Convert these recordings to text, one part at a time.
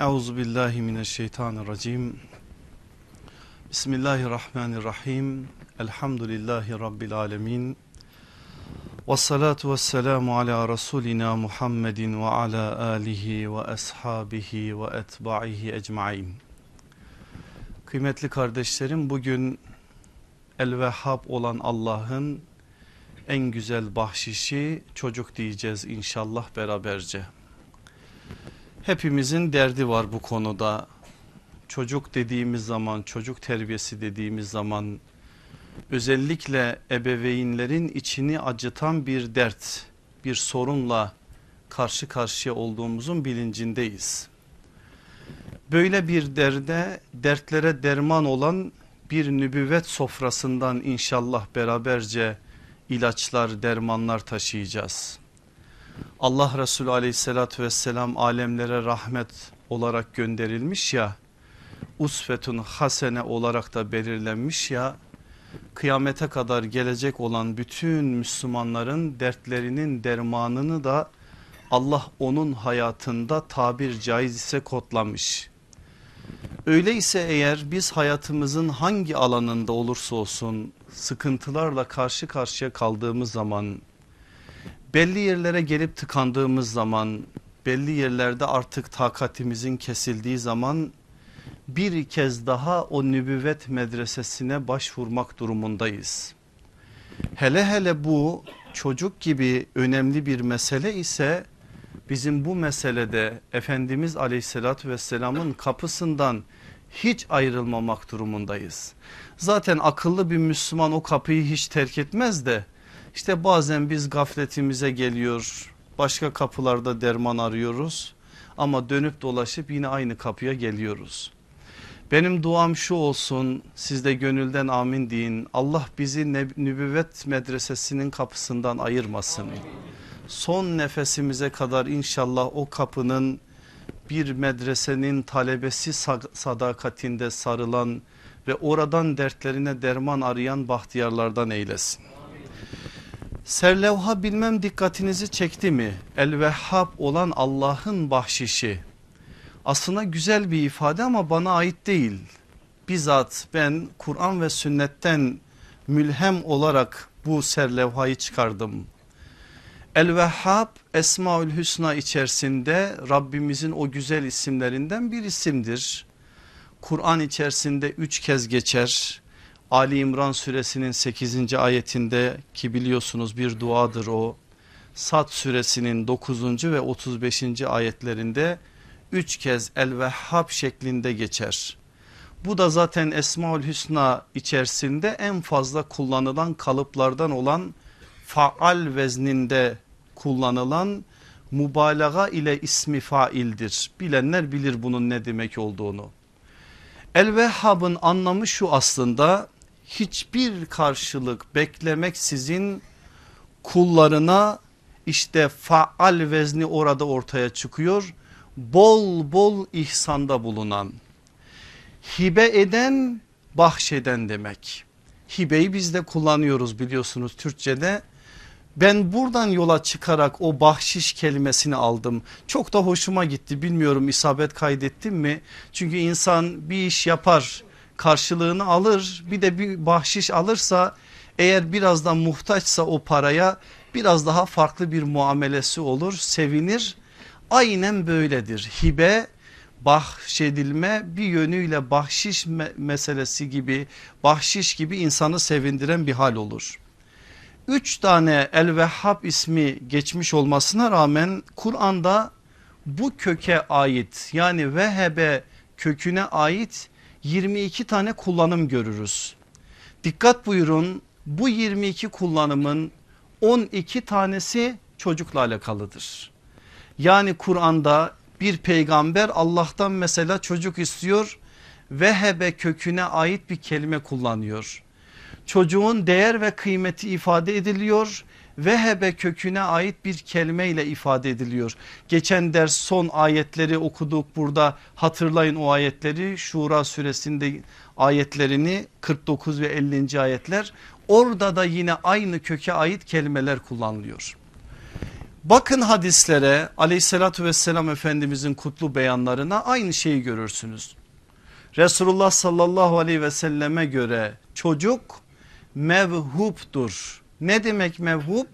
Euzu billahi mineşşeytanirracim. Bismillahirrahmanirrahim. Elhamdülillahi rabbil alamin. Ves salatu vesselamu ala rasulina Muhammedin ve ala alihi ve ashabihi ve etba'ihi ecmaîn. Kıymetli kardeşlerim bugün El-Vehhab olan Allah'ın en güzel bahşişi çocuk diyeceğiz inşallah beraberce. Hepimizin derdi var bu konuda. Çocuk dediğimiz zaman, çocuk terbiyesi dediğimiz zaman özellikle ebeveynlerin içini acıtan bir dert, bir sorunla karşı karşıya olduğumuzun bilincindeyiz. Böyle bir derde, dertlere derman olan bir nübüvvet sofrasından inşallah beraberce ilaçlar, dermanlar taşıyacağız. Allah Resulü aleyhissalatü vesselam alemlere rahmet olarak gönderilmiş ya usfetun hasene olarak da belirlenmiş ya kıyamete kadar gelecek olan bütün Müslümanların dertlerinin dermanını da Allah onun hayatında tabir caiz ise kodlamış. Öyleyse eğer biz hayatımızın hangi alanında olursa olsun sıkıntılarla karşı karşıya kaldığımız zaman belli yerlere gelip tıkandığımız zaman belli yerlerde artık takatimizin kesildiği zaman bir kez daha o nübüvvet medresesine başvurmak durumundayız. Hele hele bu çocuk gibi önemli bir mesele ise bizim bu meselede Efendimiz aleyhissalatü vesselamın kapısından hiç ayrılmamak durumundayız. Zaten akıllı bir Müslüman o kapıyı hiç terk etmez de işte bazen biz gafletimize geliyor başka kapılarda derman arıyoruz ama dönüp dolaşıp yine aynı kapıya geliyoruz. Benim duam şu olsun siz de gönülden amin deyin Allah bizi nübüvvet medresesinin kapısından ayırmasın. Son nefesimize kadar inşallah o kapının bir medresenin talebesi sadakatinde sarılan ve oradan dertlerine derman arayan bahtiyarlardan eylesin. Serlevha bilmem dikkatinizi çekti mi? El-Vehhab olan Allah'ın bahşişi. Aslında güzel bir ifade ama bana ait değil. Bizzat ben Kur'an ve sünnetten mülhem olarak bu serlevhayı çıkardım. El-Vehhab Esmaül Hüsna içerisinde Rabbimizin o güzel isimlerinden bir isimdir. Kur'an içerisinde üç kez geçer. Ali İmran suresinin 8. ayetinde ki biliyorsunuz bir duadır o. Sad suresinin 9. ve 35. ayetlerinde üç kez El-Vehhab şeklinde geçer. Bu da zaten Esmaül Hüsna içerisinde en fazla kullanılan kalıplardan olan faal vezninde kullanılan mübalağa ile ismi faildir. Bilenler bilir bunun ne demek olduğunu. El-Vehhab'ın anlamı şu aslında hiçbir karşılık beklemek sizin kullarına işte faal vezni orada ortaya çıkıyor. Bol bol ihsanda bulunan hibe eden bahşeden demek. Hibeyi biz de kullanıyoruz biliyorsunuz Türkçe'de ben buradan yola çıkarak o bahşiş kelimesini aldım. Çok da hoşuma gitti bilmiyorum isabet kaydettim mi? Çünkü insan bir iş yapar karşılığını alır bir de bir bahşiş alırsa eğer biraz da muhtaçsa o paraya biraz daha farklı bir muamelesi olur sevinir. Aynen böyledir hibe bahşedilme bir yönüyle bahşiş meselesi gibi bahşiş gibi insanı sevindiren bir hal olur. Üç tane El-Vehhab ismi geçmiş olmasına rağmen Kur'an'da bu köke ait yani vehebe köküne ait 22 tane kullanım görürüz. Dikkat buyurun bu 22 kullanımın 12 tanesi çocukla alakalıdır. Yani Kur'an'da bir peygamber Allah'tan mesela çocuk istiyor vehebe köküne ait bir kelime kullanıyor çocuğun değer ve kıymeti ifade ediliyor. Vehebe köküne ait bir kelime ile ifade ediliyor. Geçen ders son ayetleri okuduk burada hatırlayın o ayetleri Şura suresinde ayetlerini 49 ve 50. ayetler orada da yine aynı köke ait kelimeler kullanılıyor. Bakın hadislere aleyhissalatü vesselam efendimizin kutlu beyanlarına aynı şeyi görürsünüz. Resulullah sallallahu aleyhi ve selleme göre çocuk mevhuptur. Ne demek mevhup?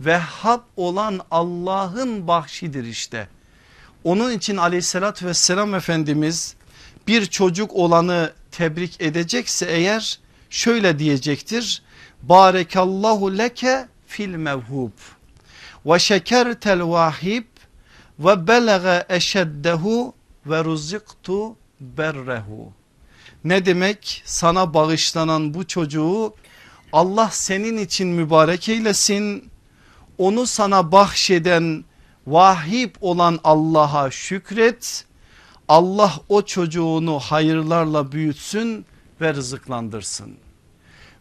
Vehhab olan Allah'ın bahşidir işte. Onun için aleyhissalatü vesselam Efendimiz bir çocuk olanı tebrik edecekse eğer şöyle diyecektir. Barekallahu leke fil mevhub ve şekertel vahib ve belege eşeddehu ve ruziktu berrehu. Ne demek sana bağışlanan bu çocuğu Allah senin için mübarek eylesin. Onu sana bahşeden vahib olan Allah'a şükret. Allah o çocuğunu hayırlarla büyütsün ve rızıklandırsın.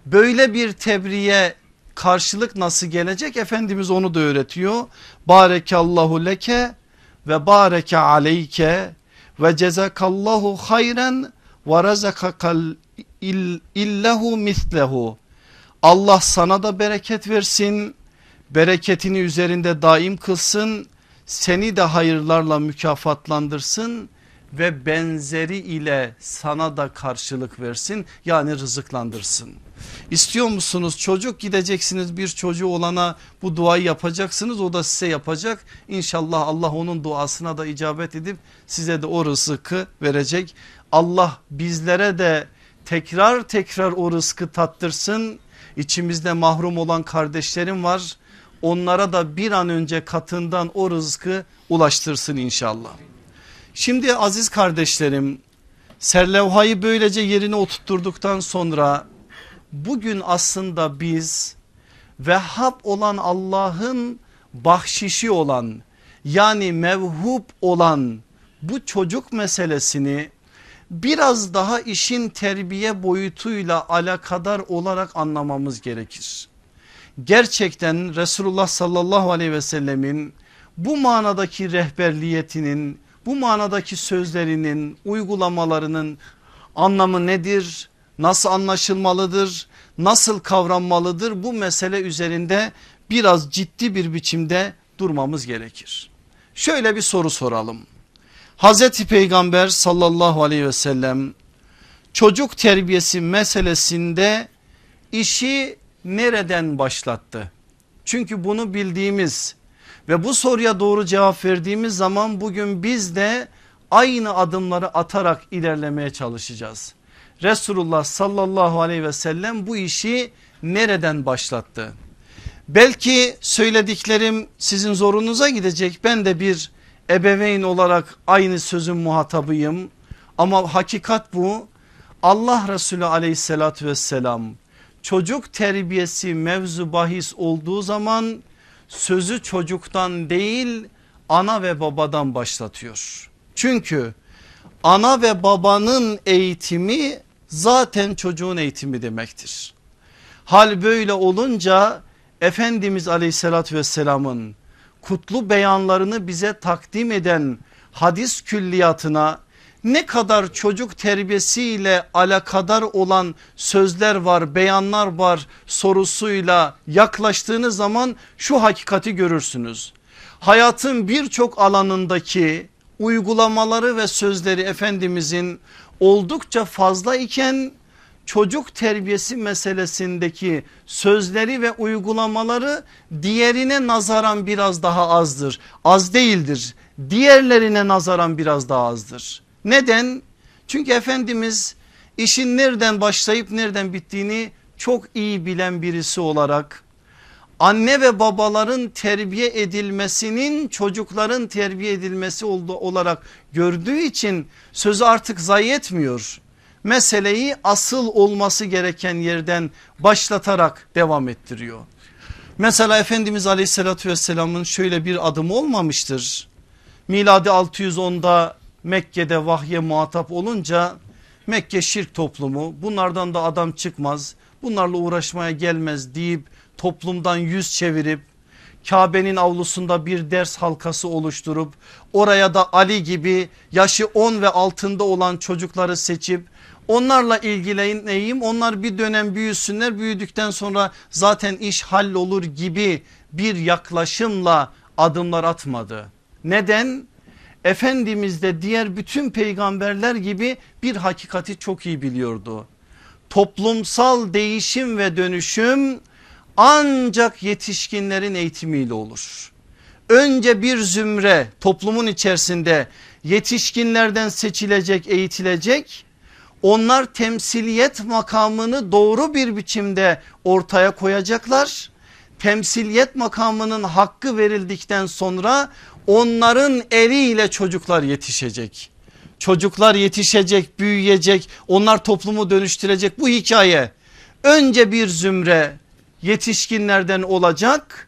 Böyle bir tebriğe karşılık nasıl gelecek Efendimiz onu da öğretiyor. Barekallahu leke ve bareke aleyke ve cezakallahu hayren ve razakakal illahu mislehu. Allah sana da bereket versin bereketini üzerinde daim kılsın seni de hayırlarla mükafatlandırsın ve benzeri ile sana da karşılık versin yani rızıklandırsın. İstiyor musunuz çocuk gideceksiniz bir çocuğu olana bu duayı yapacaksınız o da size yapacak. İnşallah Allah onun duasına da icabet edip size de o rızkı verecek. Allah bizlere de tekrar tekrar o rızkı tattırsın. İçimizde mahrum olan kardeşlerim var. Onlara da bir an önce katından o rızkı ulaştırsın inşallah. Şimdi aziz kardeşlerim serlevhayı böylece yerine oturtturduktan sonra bugün aslında biz Vehhab olan Allah'ın bahşişi olan yani mevhub olan bu çocuk meselesini biraz daha işin terbiye boyutuyla alakadar olarak anlamamız gerekir. Gerçekten Resulullah sallallahu aleyhi ve sellemin bu manadaki rehberliyetinin bu manadaki sözlerinin uygulamalarının anlamı nedir? Nasıl anlaşılmalıdır? Nasıl kavranmalıdır? Bu mesele üzerinde biraz ciddi bir biçimde durmamız gerekir. Şöyle bir soru soralım. Hazreti Peygamber sallallahu aleyhi ve sellem çocuk terbiyesi meselesinde işi nereden başlattı? Çünkü bunu bildiğimiz ve bu soruya doğru cevap verdiğimiz zaman bugün biz de aynı adımları atarak ilerlemeye çalışacağız. Resulullah sallallahu aleyhi ve sellem bu işi nereden başlattı? Belki söylediklerim sizin zorunuza gidecek. Ben de bir ebeveyn olarak aynı sözün muhatabıyım. Ama hakikat bu. Allah Resulü aleyhissalatü vesselam çocuk terbiyesi mevzu bahis olduğu zaman sözü çocuktan değil ana ve babadan başlatıyor. Çünkü ana ve babanın eğitimi zaten çocuğun eğitimi demektir. Hal böyle olunca Efendimiz aleyhissalatü vesselamın kutlu beyanlarını bize takdim eden hadis külliyatına ne kadar çocuk terbiyesiyle alakadar olan sözler var beyanlar var sorusuyla yaklaştığınız zaman şu hakikati görürsünüz. Hayatın birçok alanındaki uygulamaları ve sözleri Efendimizin oldukça fazla iken çocuk terbiyesi meselesindeki sözleri ve uygulamaları diğerine nazaran biraz daha azdır. Az değildir. Diğerlerine nazaran biraz daha azdır. Neden? Çünkü Efendimiz işin nereden başlayıp nereden bittiğini çok iyi bilen birisi olarak anne ve babaların terbiye edilmesinin çocukların terbiye edilmesi olduğu olarak gördüğü için sözü artık zayi etmiyor. Meseleyi asıl olması gereken yerden başlatarak devam ettiriyor. Mesela Efendimiz aleyhissalatü vesselamın şöyle bir adımı olmamıştır. Miladi 610'da Mekke'de vahye muhatap olunca Mekke şirk toplumu bunlardan da adam çıkmaz bunlarla uğraşmaya gelmez deyip toplumdan yüz çevirip Kabe'nin avlusunda bir ders halkası oluşturup oraya da Ali gibi yaşı 10 ve altında olan çocukları seçip onlarla ilgileneyim onlar bir dönem büyüsünler büyüdükten sonra zaten iş hallolur gibi bir yaklaşımla adımlar atmadı. Neden? Efendimiz de diğer bütün peygamberler gibi bir hakikati çok iyi biliyordu. Toplumsal değişim ve dönüşüm ancak yetişkinlerin eğitimiyle olur. Önce bir zümre toplumun içerisinde yetişkinlerden seçilecek eğitilecek onlar temsiliyet makamını doğru bir biçimde ortaya koyacaklar. Temsiliyet makamının hakkı verildikten sonra onların eliyle çocuklar yetişecek. Çocuklar yetişecek, büyüyecek, onlar toplumu dönüştürecek bu hikaye. Önce bir zümre yetişkinlerden olacak.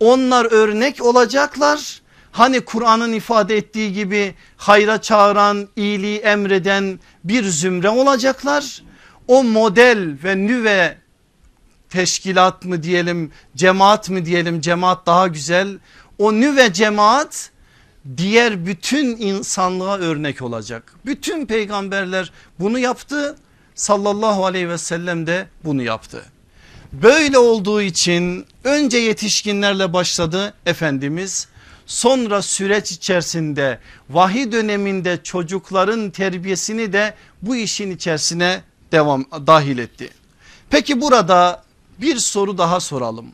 Onlar örnek olacaklar. Hani Kur'an'ın ifade ettiği gibi hayra çağıran, iyiliği emreden bir zümre olacaklar. O model ve nüve teşkilat mı diyelim, cemaat mı diyelim, cemaat daha güzel. O nüve cemaat diğer bütün insanlığa örnek olacak. Bütün peygamberler bunu yaptı. Sallallahu aleyhi ve sellem de bunu yaptı. Böyle olduğu için önce yetişkinlerle başladı Efendimiz. Sonra süreç içerisinde vahiy döneminde çocukların terbiyesini de bu işin içerisine devam dahil etti. Peki burada bir soru daha soralım.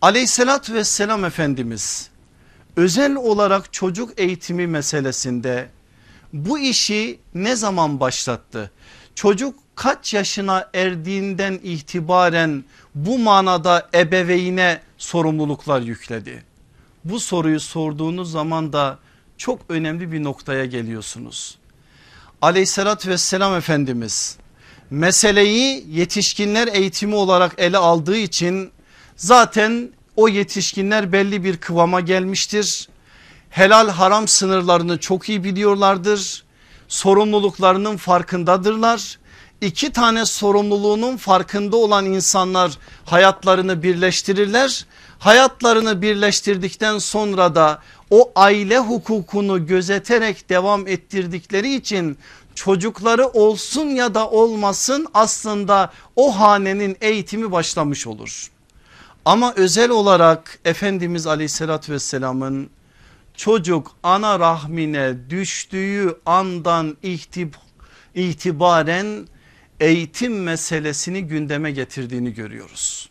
Aleyhissalatü vesselam Efendimiz özel olarak çocuk eğitimi meselesinde bu işi ne zaman başlattı? Çocuk kaç yaşına erdiğinden itibaren bu manada ebeveyne sorumluluklar yükledi? Bu soruyu sorduğunuz zaman da çok önemli bir noktaya geliyorsunuz. Aleyhissalatü vesselam Efendimiz meseleyi yetişkinler eğitimi olarak ele aldığı için zaten o yetişkinler belli bir kıvama gelmiştir. Helal haram sınırlarını çok iyi biliyorlardır. Sorumluluklarının farkındadırlar. İki tane sorumluluğunun farkında olan insanlar hayatlarını birleştirirler. Hayatlarını birleştirdikten sonra da o aile hukukunu gözeterek devam ettirdikleri için çocukları olsun ya da olmasın aslında o hanenin eğitimi başlamış olur. Ama özel olarak Efendimiz aleyhissalatü vesselamın çocuk ana rahmine düştüğü andan itibaren eğitim meselesini gündeme getirdiğini görüyoruz.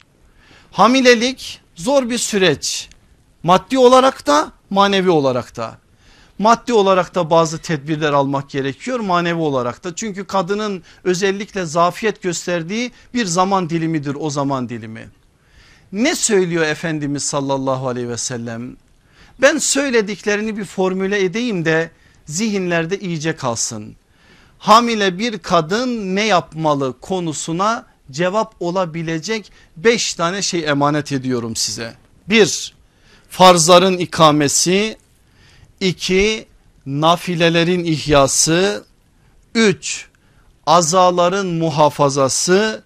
Hamilelik zor bir süreç maddi olarak da manevi olarak da. Maddi olarak da bazı tedbirler almak gerekiyor manevi olarak da. Çünkü kadının özellikle zafiyet gösterdiği bir zaman dilimidir o zaman dilimi. Ne söylüyor Efendimiz sallallahu aleyhi ve sellem? Ben söylediklerini bir formüle edeyim de zihinlerde iyice kalsın. Hamile bir kadın ne yapmalı konusuna cevap olabilecek beş tane şey emanet ediyorum size. Bir farzların ikamesi, iki nafilelerin ihyası, üç azaların muhafazası,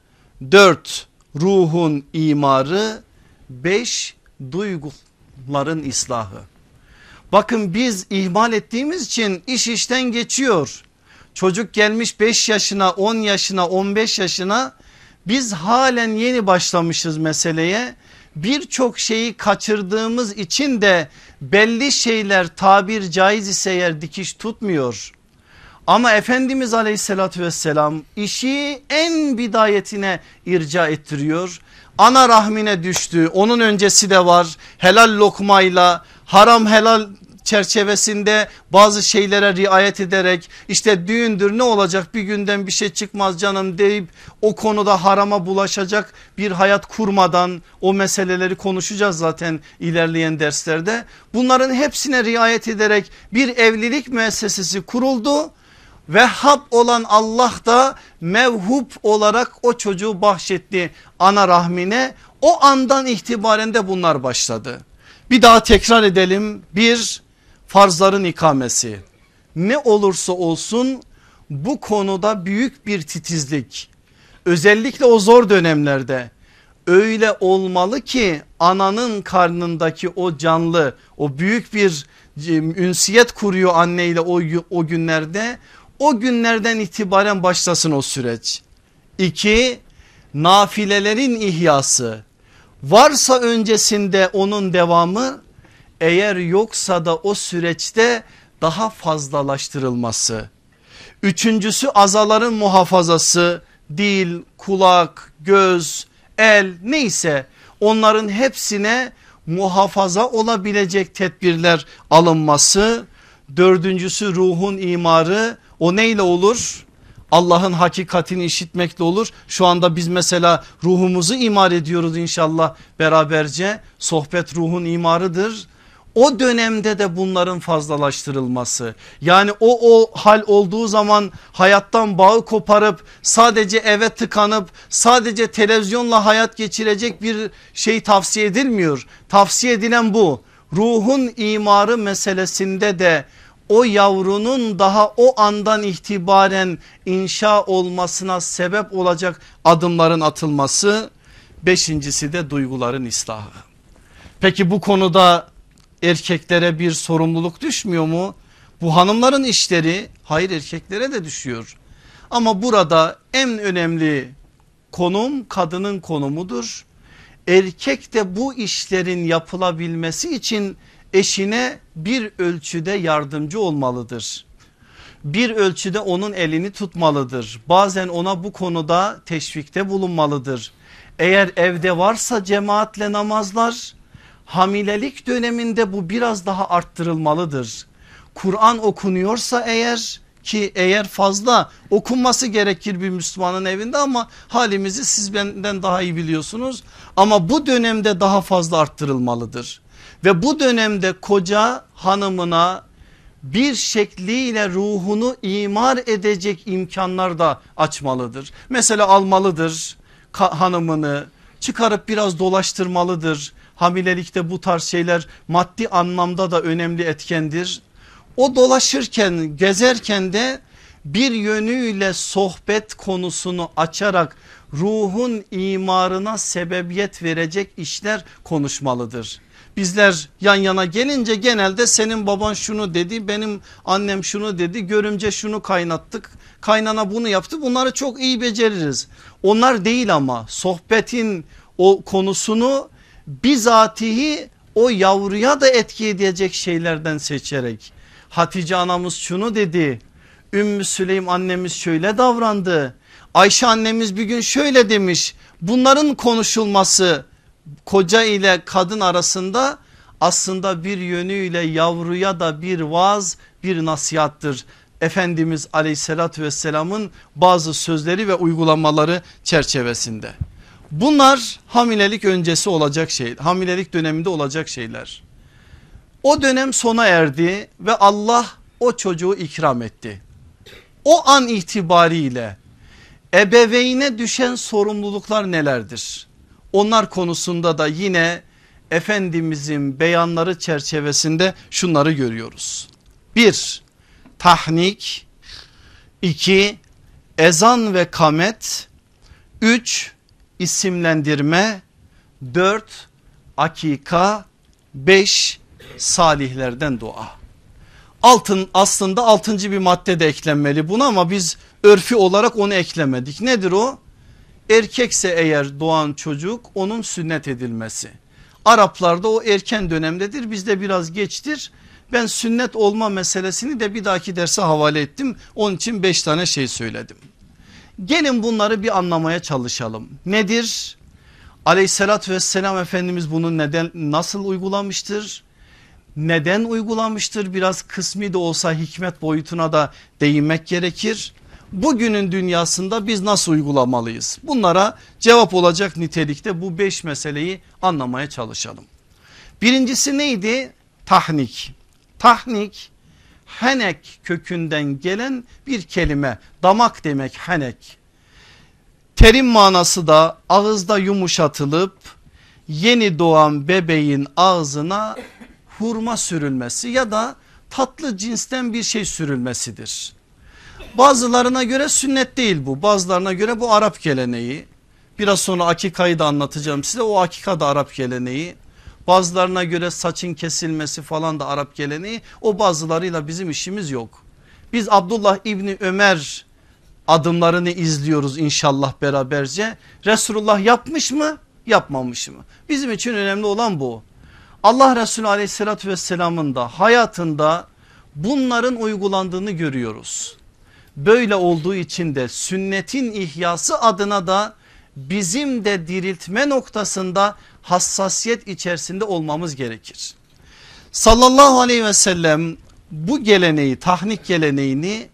dört ruhun imarı, beş duyguların ıslahı. Bakın biz ihmal ettiğimiz için iş işten geçiyor. Çocuk gelmiş 5 yaşına 10 yaşına 15 yaşına biz halen yeni başlamışız meseleye. Birçok şeyi kaçırdığımız için de belli şeyler tabir caiz ise eğer dikiş tutmuyor. Ama Efendimiz aleyhissalatü vesselam işi en bidayetine irca ettiriyor. Ana rahmine düştü onun öncesi de var helal lokmayla haram helal çerçevesinde bazı şeylere riayet ederek işte düğündür ne olacak bir günden bir şey çıkmaz canım deyip o konuda harama bulaşacak bir hayat kurmadan o meseleleri konuşacağız zaten ilerleyen derslerde. Bunların hepsine riayet ederek bir evlilik müessesesi kuruldu. Vehhab olan Allah da mevhub olarak o çocuğu bahşetti ana rahmine. O andan itibaren de bunlar başladı. Bir daha tekrar edelim. Bir farzların ikamesi. Ne olursa olsun bu konuda büyük bir titizlik. Özellikle o zor dönemlerde öyle olmalı ki ananın karnındaki o canlı o büyük bir ünsiyet kuruyor anneyle o, o günlerde. O günlerden itibaren başlasın o süreç. İki nafilelerin ihyası. Varsa öncesinde onun devamı eğer yoksa da o süreçte daha fazlalaştırılması. Üçüncüsü azaların muhafazası dil, kulak, göz, el neyse onların hepsine muhafaza olabilecek tedbirler alınması. Dördüncüsü ruhun imarı o neyle olur? Allah'ın hakikatini işitmekle olur. Şu anda biz mesela ruhumuzu imar ediyoruz inşallah beraberce. Sohbet ruhun imarıdır o dönemde de bunların fazlalaştırılması yani o o hal olduğu zaman hayattan bağı koparıp sadece eve tıkanıp sadece televizyonla hayat geçirecek bir şey tavsiye edilmiyor. Tavsiye edilen bu ruhun imarı meselesinde de o yavrunun daha o andan itibaren inşa olmasına sebep olacak adımların atılması. Beşincisi de duyguların ıslahı. Peki bu konuda erkeklere bir sorumluluk düşmüyor mu? Bu hanımların işleri hayır erkeklere de düşüyor. Ama burada en önemli konum kadının konumudur. Erkek de bu işlerin yapılabilmesi için eşine bir ölçüde yardımcı olmalıdır. Bir ölçüde onun elini tutmalıdır. Bazen ona bu konuda teşvikte bulunmalıdır. Eğer evde varsa cemaatle namazlar hamilelik döneminde bu biraz daha arttırılmalıdır. Kur'an okunuyorsa eğer ki eğer fazla okunması gerekir bir Müslümanın evinde ama halimizi siz benden daha iyi biliyorsunuz. Ama bu dönemde daha fazla arttırılmalıdır. Ve bu dönemde koca hanımına bir şekliyle ruhunu imar edecek imkanlar da açmalıdır. Mesela almalıdır hanımını çıkarıp biraz dolaştırmalıdır hamilelikte bu tarz şeyler maddi anlamda da önemli etkendir. O dolaşırken gezerken de bir yönüyle sohbet konusunu açarak ruhun imarına sebebiyet verecek işler konuşmalıdır. Bizler yan yana gelince genelde senin baban şunu dedi benim annem şunu dedi görümce şunu kaynattık kaynana bunu yaptı bunları çok iyi beceririz. Onlar değil ama sohbetin o konusunu bizatihi o yavruya da etki edecek şeylerden seçerek. Hatice anamız şunu dedi. Ümmü Süleym annemiz şöyle davrandı. Ayşe annemiz bir gün şöyle demiş. Bunların konuşulması koca ile kadın arasında aslında bir yönüyle yavruya da bir vaaz bir nasihattır. Efendimiz aleyhissalatü vesselamın bazı sözleri ve uygulamaları çerçevesinde. Bunlar hamilelik öncesi olacak şey, hamilelik döneminde olacak şeyler. O dönem sona erdi ve Allah o çocuğu ikram etti. O an itibariyle ebeveyne düşen sorumluluklar nelerdir? Onlar konusunda da yine Efendimizin beyanları çerçevesinde şunları görüyoruz. Bir tahnik, iki ezan ve kamet, üç isimlendirme, dört akika, beş salihlerden dua. Altın aslında altıncı bir madde de eklenmeli buna ama biz örfi olarak onu eklemedik. Nedir o? Erkekse eğer doğan çocuk onun sünnet edilmesi. Araplarda o erken dönemdedir bizde biraz geçtir. Ben sünnet olma meselesini de bir dahaki derse havale ettim. Onun için beş tane şey söyledim. Gelin bunları bir anlamaya çalışalım. Nedir? Aleyhissalatü vesselam Efendimiz bunu neden nasıl uygulamıştır? Neden uygulamıştır? Biraz kısmi de olsa hikmet boyutuna da değinmek gerekir. Bugünün dünyasında biz nasıl uygulamalıyız? Bunlara cevap olacak nitelikte bu beş meseleyi anlamaya çalışalım. Birincisi neydi? Tahnik. Tahnik henek kökünden gelen bir kelime damak demek henek. Terim manası da ağızda yumuşatılıp yeni doğan bebeğin ağzına hurma sürülmesi ya da tatlı cinsten bir şey sürülmesidir. Bazılarına göre sünnet değil bu bazılarına göre bu Arap geleneği. Biraz sonra akikayı da anlatacağım size o akika da Arap geleneği. Bazılarına göre saçın kesilmesi falan da Arap geleneği o bazılarıyla bizim işimiz yok. Biz Abdullah İbni Ömer adımlarını izliyoruz inşallah beraberce. Resulullah yapmış mı yapmamış mı? Bizim için önemli olan bu. Allah Resulü aleyhissalatü vesselamın da hayatında bunların uygulandığını görüyoruz. Böyle olduğu için de sünnetin ihyası adına da bizim de diriltme noktasında hassasiyet içerisinde olmamız gerekir. Sallallahu aleyhi ve sellem bu geleneği tahnik geleneğini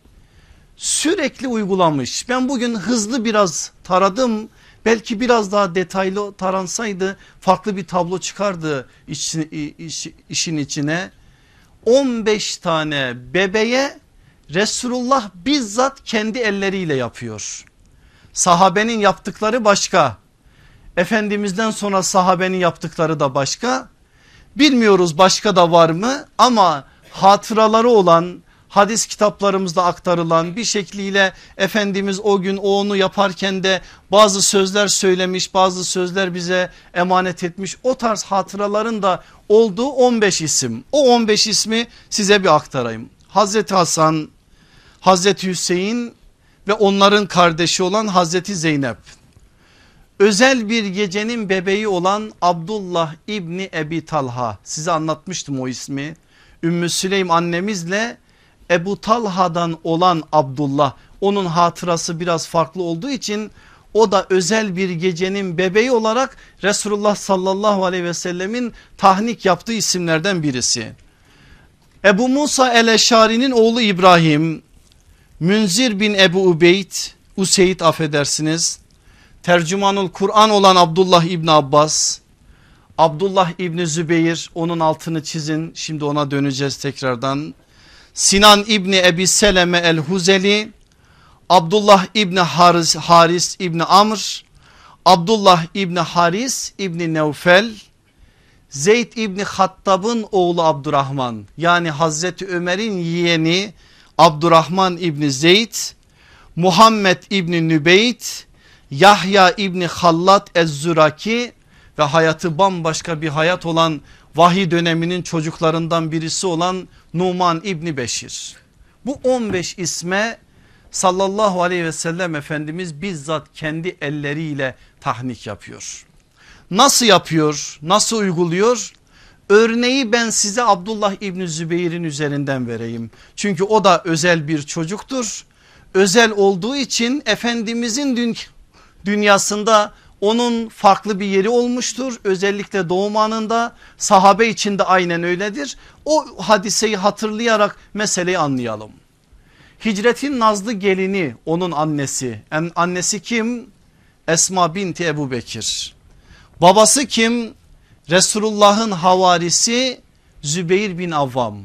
sürekli uygulamış. Ben bugün hızlı biraz taradım belki biraz daha detaylı taransaydı farklı bir tablo çıkardı iş, iş, işin içine. 15 tane bebeğe Resulullah bizzat kendi elleriyle yapıyor. Sahabenin yaptıkları başka. Efendimizden sonra sahabenin yaptıkları da başka. Bilmiyoruz başka da var mı ama hatıraları olan hadis kitaplarımızda aktarılan bir şekliyle Efendimiz o gün o onu yaparken de bazı sözler söylemiş bazı sözler bize emanet etmiş o tarz hatıraların da olduğu 15 isim o 15 ismi size bir aktarayım. Hazreti Hasan, Hazreti Hüseyin ve onların kardeşi olan Hazreti Zeynep. Özel bir gecenin bebeği olan Abdullah İbni Ebi Talha size anlatmıştım o ismi. Ümmü Süleym annemizle Ebu Talha'dan olan Abdullah onun hatırası biraz farklı olduğu için o da özel bir gecenin bebeği olarak Resulullah sallallahu aleyhi ve sellemin tahnik yaptığı isimlerden birisi. Ebu Musa el-Eşari'nin oğlu İbrahim, Münzir bin Ebu Ubeyd, Useyd affedersiniz, tercümanul Kur'an olan Abdullah İbni Abbas, Abdullah İbni Zübeyir onun altını çizin. Şimdi ona döneceğiz tekrardan. Sinan İbni Ebi Seleme el Huzeli, Abdullah İbni Haris, Haris İbni Amr, Abdullah İbni Haris İbni Nevfel, Zeyd İbni Hattab'ın oğlu Abdurrahman. Yani Hazreti Ömer'in yeğeni Abdurrahman İbni Zeyd, Muhammed İbni Nübeyt, Yahya İbni Hallat Ez-Züraki ve hayatı bambaşka bir hayat olan vahiy döneminin çocuklarından birisi olan Numan İbni Beşir. Bu 15 isme sallallahu aleyhi ve sellem Efendimiz bizzat kendi elleriyle tahnik yapıyor. Nasıl yapıyor nasıl uyguluyor? Örneği ben size Abdullah İbni Zübeyir'in üzerinden vereyim. Çünkü o da özel bir çocuktur. Özel olduğu için Efendimizin dünyasında onun farklı bir yeri olmuştur. Özellikle doğum anında sahabe içinde aynen öyledir. O hadiseyi hatırlayarak meseleyi anlayalım. Hicretin nazlı gelini onun annesi. Yani annesi kim? Esma binti Ebu Bekir. Babası kim? Resulullah'ın havarisi Zübeyir bin Avvam.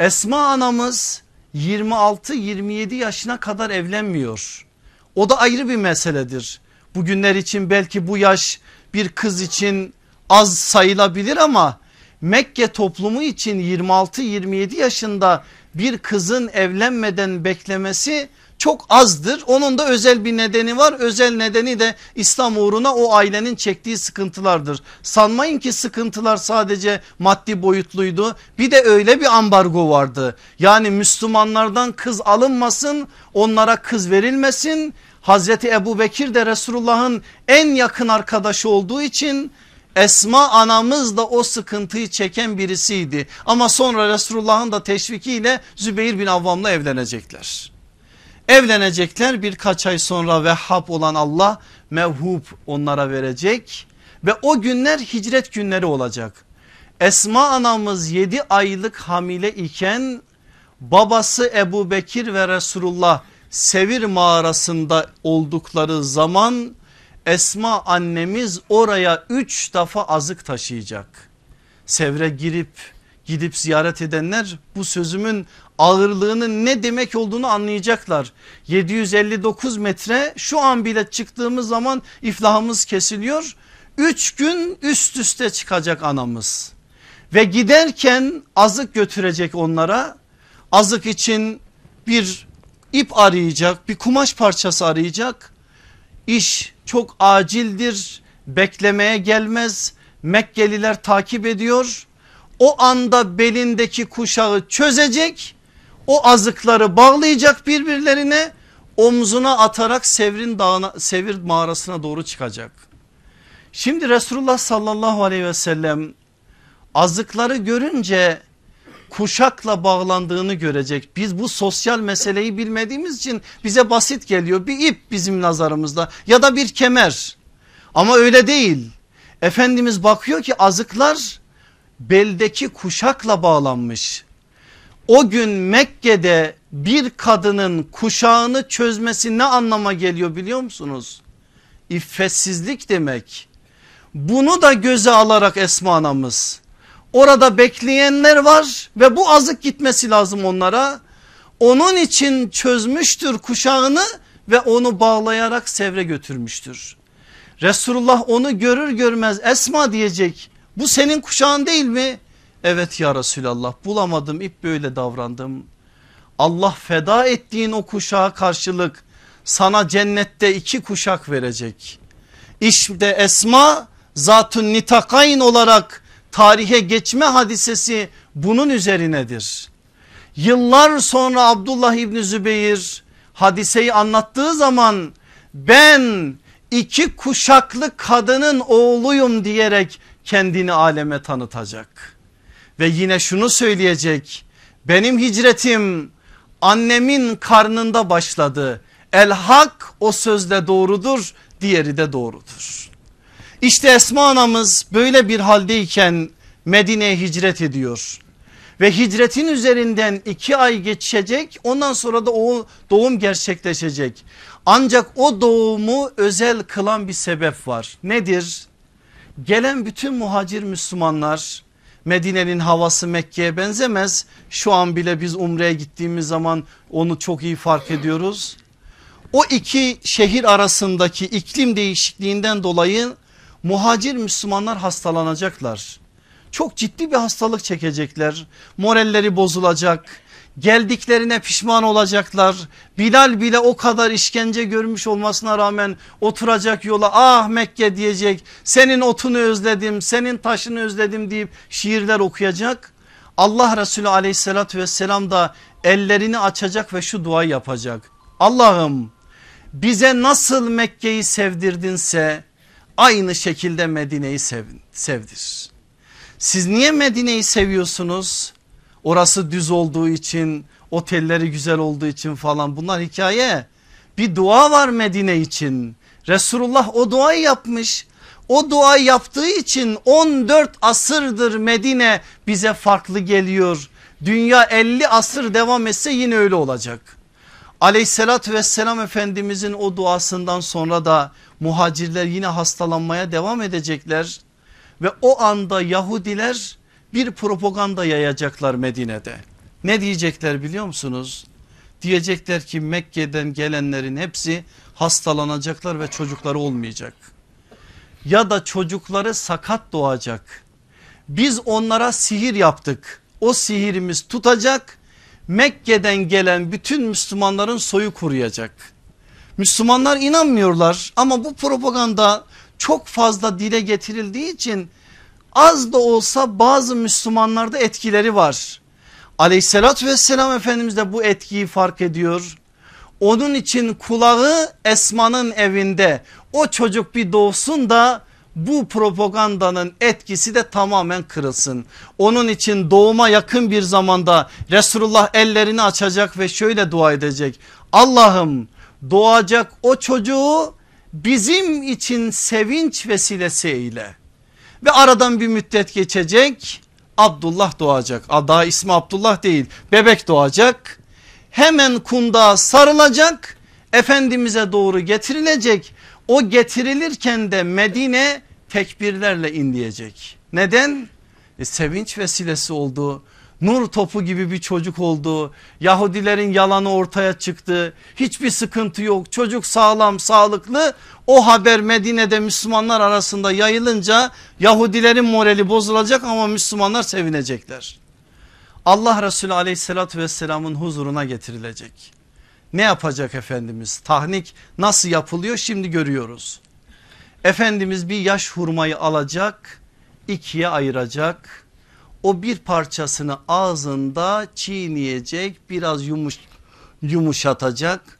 Esma anamız 26-27 yaşına kadar evlenmiyor. O da ayrı bir meseledir. Bugünler için belki bu yaş bir kız için az sayılabilir ama Mekke toplumu için 26-27 yaşında bir kızın evlenmeden beklemesi çok azdır. Onun da özel bir nedeni var. Özel nedeni de İslam uğruna o ailenin çektiği sıkıntılardır. Sanmayın ki sıkıntılar sadece maddi boyutluydu. Bir de öyle bir ambargo vardı. Yani Müslümanlardan kız alınmasın, onlara kız verilmesin. Hazreti Ebu Bekir de Resulullah'ın en yakın arkadaşı olduğu için Esma anamız da o sıkıntıyı çeken birisiydi. Ama sonra Resulullah'ın da teşvikiyle Zübeyir bin Avvam'la evlenecekler. Evlenecekler birkaç ay sonra Vehhab olan Allah mevhub onlara verecek ve o günler hicret günleri olacak. Esma anamız 7 aylık hamile iken babası Ebu Bekir ve Resulullah Sevir mağarasında oldukları zaman Esma annemiz oraya üç defa azık taşıyacak. Sevre girip gidip ziyaret edenler bu sözümün ağırlığının ne demek olduğunu anlayacaklar. 759 metre şu an bile çıktığımız zaman iflahımız kesiliyor. Üç gün üst üste çıkacak anamız ve giderken azık götürecek onlara. Azık için bir ip arayacak bir kumaş parçası arayacak. İş çok acildir beklemeye gelmez Mekkeliler takip ediyor. O anda belindeki kuşağı çözecek o azıkları bağlayacak birbirlerine omzuna atarak Sevr'in dağına, Sevir mağarasına doğru çıkacak. Şimdi Resulullah sallallahu aleyhi ve sellem azıkları görünce kuşakla bağlandığını görecek. Biz bu sosyal meseleyi bilmediğimiz için bize basit geliyor. Bir ip bizim nazarımızda ya da bir kemer. Ama öyle değil. Efendimiz bakıyor ki azıklar beldeki kuşakla bağlanmış. O gün Mekke'de bir kadının kuşağını çözmesi ne anlama geliyor biliyor musunuz? İffetsizlik demek. Bunu da göze alarak Esma anamız orada bekleyenler var ve bu azık gitmesi lazım onlara. Onun için çözmüştür kuşağını ve onu bağlayarak sevre götürmüştür. Resulullah onu görür görmez Esma diyecek bu senin kuşağın değil mi? Evet ya Resulallah bulamadım ip böyle davrandım. Allah feda ettiğin o kuşağa karşılık sana cennette iki kuşak verecek. İşte Esma zatun nitakayn olarak tarihe geçme hadisesi bunun üzerinedir. Yıllar sonra Abdullah İbni Zübeyir hadiseyi anlattığı zaman ben iki kuşaklı kadının oğluyum diyerek kendini aleme tanıtacak. Ve yine şunu söyleyecek benim hicretim annemin karnında başladı. El hak o sözde doğrudur diğeri de doğrudur. İşte Esma anamız böyle bir haldeyken Medine'ye hicret ediyor. Ve hicretin üzerinden iki ay geçecek ondan sonra da o doğum gerçekleşecek. Ancak o doğumu özel kılan bir sebep var. Nedir? Gelen bütün muhacir Müslümanlar Medine'nin havası Mekke'ye benzemez. Şu an bile biz Umre'ye gittiğimiz zaman onu çok iyi fark ediyoruz. O iki şehir arasındaki iklim değişikliğinden dolayı muhacir Müslümanlar hastalanacaklar. Çok ciddi bir hastalık çekecekler. Moralleri bozulacak. Geldiklerine pişman olacaklar. Bilal bile o kadar işkence görmüş olmasına rağmen oturacak yola ah Mekke diyecek. Senin otunu özledim, senin taşını özledim deyip şiirler okuyacak. Allah Resulü aleyhissalatü vesselam da ellerini açacak ve şu duayı yapacak. Allah'ım bize nasıl Mekke'yi sevdirdinse aynı şekilde Medine'yi sev, sevdir. Siz niye Medine'yi seviyorsunuz? Orası düz olduğu için otelleri güzel olduğu için falan bunlar hikaye. Bir dua var Medine için. Resulullah o duayı yapmış. O duayı yaptığı için 14 asırdır Medine bize farklı geliyor. Dünya 50 asır devam etse yine öyle olacak. Aleyhissalatü vesselam Efendimizin o duasından sonra da muhacirler yine hastalanmaya devam edecekler. Ve o anda Yahudiler bir propaganda yayacaklar Medine'de. Ne diyecekler biliyor musunuz? Diyecekler ki Mekke'den gelenlerin hepsi hastalanacaklar ve çocukları olmayacak. Ya da çocukları sakat doğacak. Biz onlara sihir yaptık. O sihirimiz tutacak. Mekke'den gelen bütün Müslümanların soyu kuruyacak. Müslümanlar inanmıyorlar ama bu propaganda çok fazla dile getirildiği için az da olsa bazı Müslümanlarda etkileri var. Aleyhissalatü vesselam Efendimiz de bu etkiyi fark ediyor. Onun için kulağı Esma'nın evinde o çocuk bir doğsun da bu propagandanın etkisi de tamamen kırılsın. Onun için doğuma yakın bir zamanda Resulullah ellerini açacak ve şöyle dua edecek. Allah'ım doğacak o çocuğu bizim için sevinç vesilesi eyle. Ve aradan bir müddet geçecek Abdullah doğacak. Daha ismi Abdullah değil bebek doğacak. Hemen kundağa sarılacak Efendimiz'e doğru getirilecek. O getirilirken de Medine tekbirlerle inleyecek. Neden? E, sevinç vesilesi oldu nur topu gibi bir çocuk oldu. Yahudilerin yalanı ortaya çıktı. Hiçbir sıkıntı yok. Çocuk sağlam, sağlıklı. O haber Medine'de Müslümanlar arasında yayılınca Yahudilerin morali bozulacak ama Müslümanlar sevinecekler. Allah Resulü aleyhissalatü vesselamın huzuruna getirilecek. Ne yapacak Efendimiz? Tahnik nasıl yapılıyor şimdi görüyoruz. Efendimiz bir yaş hurmayı alacak, ikiye ayıracak o bir parçasını ağzında çiğneyecek biraz yumuş, yumuşatacak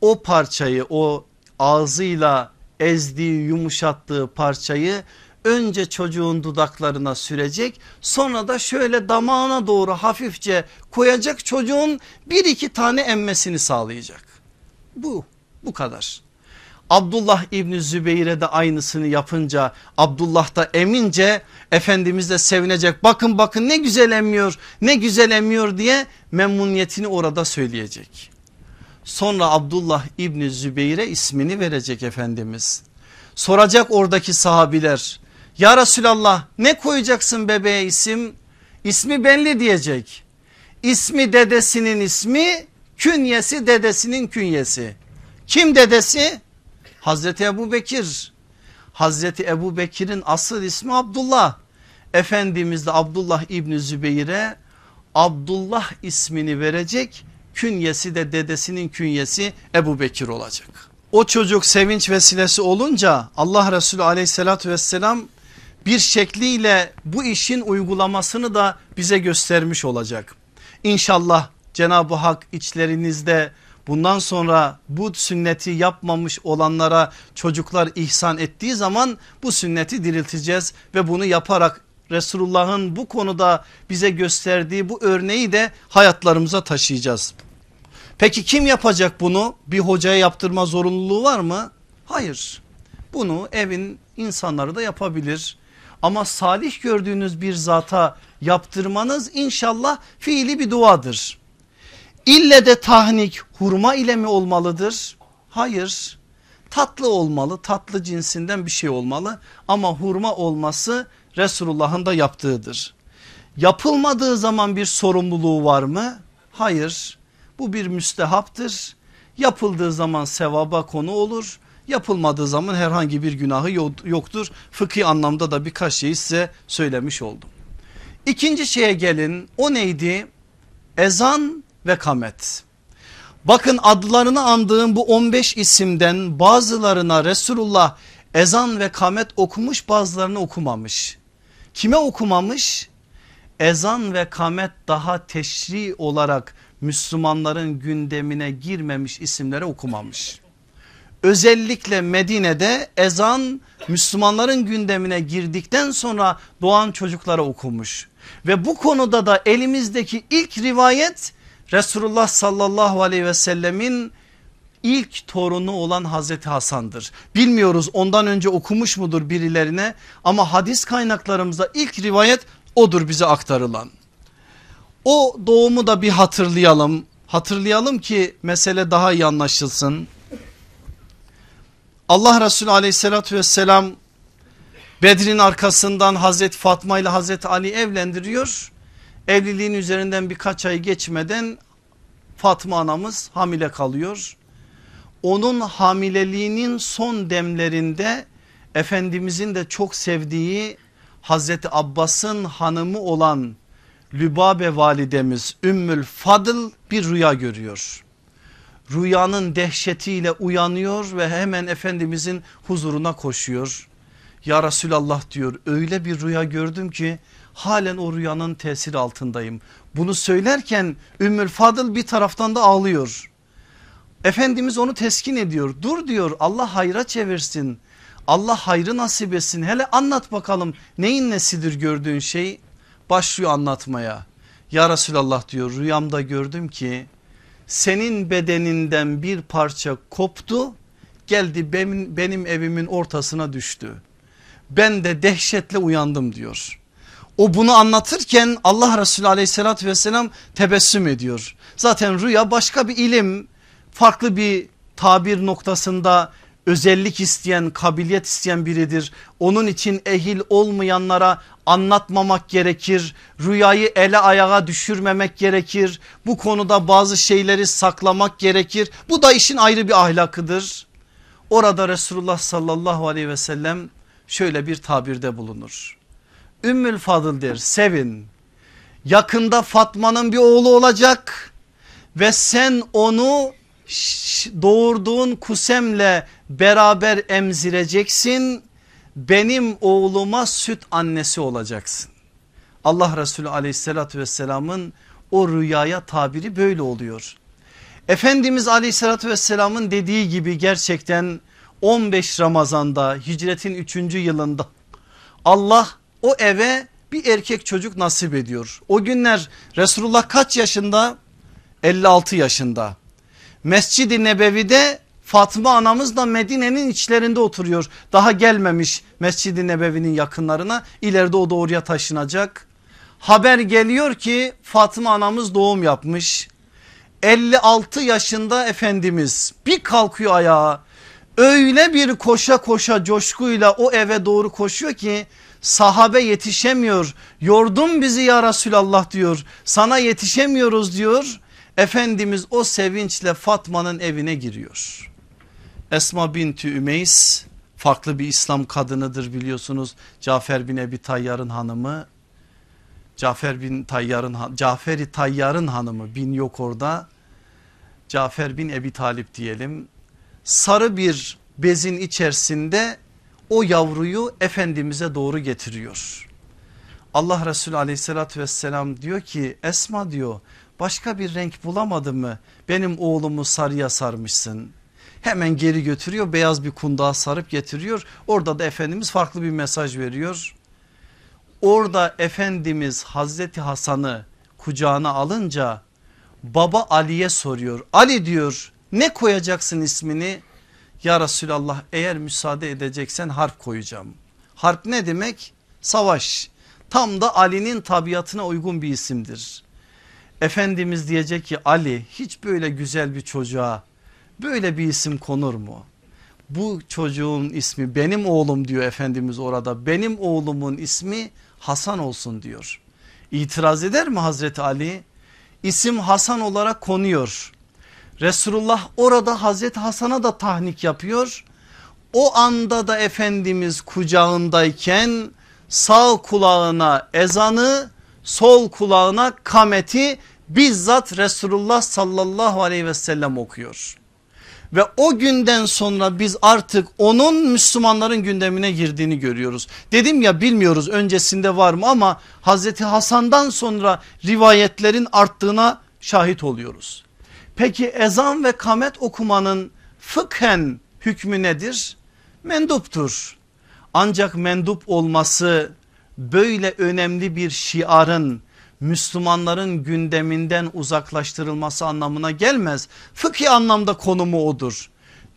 o parçayı o ağzıyla ezdiği yumuşattığı parçayı önce çocuğun dudaklarına sürecek sonra da şöyle damağına doğru hafifçe koyacak çocuğun bir iki tane emmesini sağlayacak. Bu bu kadar. Abdullah İbni Zübeyir'e de aynısını yapınca Abdullah da emince Efendimiz de sevinecek bakın bakın ne güzel emmiyor ne güzel emmiyor diye memnuniyetini orada söyleyecek. Sonra Abdullah İbni Zübeyir'e ismini verecek Efendimiz. Soracak oradaki sahabiler ya Resulallah ne koyacaksın bebeğe isim? İsmi belli diyecek. İsmi dedesinin ismi künyesi dedesinin künyesi. Kim dedesi? Hazreti Ebu Bekir. Hazreti Ebu Bekir'in asıl ismi Abdullah. Efendimiz de Abdullah İbni Zübeyir'e Abdullah ismini verecek. Künyesi de dedesinin künyesi Ebu Bekir olacak. O çocuk sevinç vesilesi olunca Allah Resulü aleyhissalatü vesselam bir şekliyle bu işin uygulamasını da bize göstermiş olacak. İnşallah Cenab-ı Hak içlerinizde bundan sonra bu sünneti yapmamış olanlara çocuklar ihsan ettiği zaman bu sünneti dirilteceğiz ve bunu yaparak Resulullah'ın bu konuda bize gösterdiği bu örneği de hayatlarımıza taşıyacağız. Peki kim yapacak bunu? Bir hocaya yaptırma zorunluluğu var mı? Hayır. Bunu evin insanları da yapabilir. Ama salih gördüğünüz bir zata yaptırmanız inşallah fiili bir duadır. İlle de tahnik hurma ile mi olmalıdır? Hayır. Tatlı olmalı tatlı cinsinden bir şey olmalı ama hurma olması Resulullah'ın da yaptığıdır. Yapılmadığı zaman bir sorumluluğu var mı? Hayır. Bu bir müstehaptır. Yapıldığı zaman sevaba konu olur. Yapılmadığı zaman herhangi bir günahı yoktur. Fıkhi anlamda da birkaç şeyi size söylemiş oldum. İkinci şeye gelin o neydi? Ezan ve kamet. Bakın adlarını andığım bu 15 isimden bazılarına Resulullah ezan ve kamet okumuş bazılarını okumamış. Kime okumamış? Ezan ve kamet daha teşri olarak Müslümanların gündemine girmemiş isimlere okumamış. Özellikle Medine'de ezan Müslümanların gündemine girdikten sonra doğan çocuklara okumuş. Ve bu konuda da elimizdeki ilk rivayet Resulullah sallallahu aleyhi ve sellemin ilk torunu olan Hazreti Hasan'dır. Bilmiyoruz ondan önce okumuş mudur birilerine ama hadis kaynaklarımızda ilk rivayet odur bize aktarılan. O doğumu da bir hatırlayalım. Hatırlayalım ki mesele daha iyi anlaşılsın. Allah Resulü aleyhissalatü vesselam Bedir'in arkasından Hazreti Fatma ile Hazreti Ali evlendiriyor. Evliliğin üzerinden birkaç ay geçmeden Fatma anamız hamile kalıyor. Onun hamileliğinin son demlerinde Efendimizin de çok sevdiği Hazreti Abbas'ın hanımı olan Lübabe validemiz Ümmül Fadıl bir rüya görüyor. Rüyanın dehşetiyle uyanıyor ve hemen Efendimizin huzuruna koşuyor. Ya Resulallah diyor öyle bir rüya gördüm ki halen o rüyanın tesiri altındayım. Bunu söylerken Ümmül Fadıl bir taraftan da ağlıyor. Efendimiz onu teskin ediyor. Dur diyor Allah hayra çevirsin. Allah hayrı nasip etsin. Hele anlat bakalım neyin nesidir gördüğün şey? Başlıyor anlatmaya. Ya Resulallah diyor rüyamda gördüm ki senin bedeninden bir parça koptu geldi benim, benim evimin ortasına düştü. Ben de dehşetle uyandım diyor. O bunu anlatırken Allah Resulü aleyhissalatü vesselam tebessüm ediyor. Zaten rüya başka bir ilim farklı bir tabir noktasında özellik isteyen kabiliyet isteyen biridir. Onun için ehil olmayanlara anlatmamak gerekir. Rüyayı ele ayağa düşürmemek gerekir. Bu konuda bazı şeyleri saklamak gerekir. Bu da işin ayrı bir ahlakıdır. Orada Resulullah sallallahu aleyhi ve sellem şöyle bir tabirde bulunur. Ümmül Fadıl der sevin yakında Fatma'nın bir oğlu olacak ve sen onu doğurduğun kusemle beraber emzireceksin benim oğluma süt annesi olacaksın. Allah Resulü aleyhissalatü vesselamın o rüyaya tabiri böyle oluyor. Efendimiz aleyhissalatü vesselamın dediği gibi gerçekten 15 Ramazan'da hicretin 3. yılında Allah o eve bir erkek çocuk nasip ediyor. O günler Resulullah kaç yaşında? 56 yaşında. Mescid-i Nebevi'de Fatma anamız da Medine'nin içlerinde oturuyor. Daha gelmemiş Mescid-i Nebevi'nin yakınlarına. İleride o da oraya taşınacak. Haber geliyor ki Fatma anamız doğum yapmış. 56 yaşında Efendimiz bir kalkıyor ayağa. Öyle bir koşa koşa coşkuyla o eve doğru koşuyor ki sahabe yetişemiyor. Yordun bizi ya Resulallah diyor. Sana yetişemiyoruz diyor. Efendimiz o sevinçle Fatma'nın evine giriyor. Esma binti Ümeys farklı bir İslam kadınıdır biliyorsunuz. Cafer bin Ebi Tayyar'ın hanımı. Cafer bin Tayyar'ın Caferi Tayyar'ın hanımı bin yok orada. Cafer bin Ebi Talip diyelim. Sarı bir bezin içerisinde o yavruyu Efendimiz'e doğru getiriyor. Allah Resulü aleyhissalatü vesselam diyor ki Esma diyor başka bir renk bulamadın mı? Benim oğlumu sarıya sarmışsın. Hemen geri götürüyor beyaz bir kundağa sarıp getiriyor. Orada da Efendimiz farklı bir mesaj veriyor. Orada Efendimiz Hazreti Hasan'ı kucağına alınca baba Ali'ye soruyor. Ali diyor ne koyacaksın ismini? Ya Resulallah eğer müsaade edeceksen harp koyacağım. Harp ne demek? Savaş. Tam da Ali'nin tabiatına uygun bir isimdir. Efendimiz diyecek ki Ali hiç böyle güzel bir çocuğa böyle bir isim konur mu? Bu çocuğun ismi benim oğlum diyor Efendimiz orada benim oğlumun ismi Hasan olsun diyor. İtiraz eder mi Hazreti Ali? İsim Hasan olarak konuyor. Resulullah orada Hazreti Hasan'a da tahnik yapıyor. O anda da Efendimiz kucağındayken sağ kulağına ezanı sol kulağına kameti bizzat Resulullah sallallahu aleyhi ve sellem okuyor. Ve o günden sonra biz artık onun Müslümanların gündemine girdiğini görüyoruz. Dedim ya bilmiyoruz öncesinde var mı ama Hazreti Hasan'dan sonra rivayetlerin arttığına şahit oluyoruz. Peki ezan ve kamet okumanın fıkhen hükmü nedir? Menduptur. Ancak mendup olması böyle önemli bir şiarın Müslümanların gündeminden uzaklaştırılması anlamına gelmez. Fıkhi anlamda konumu odur.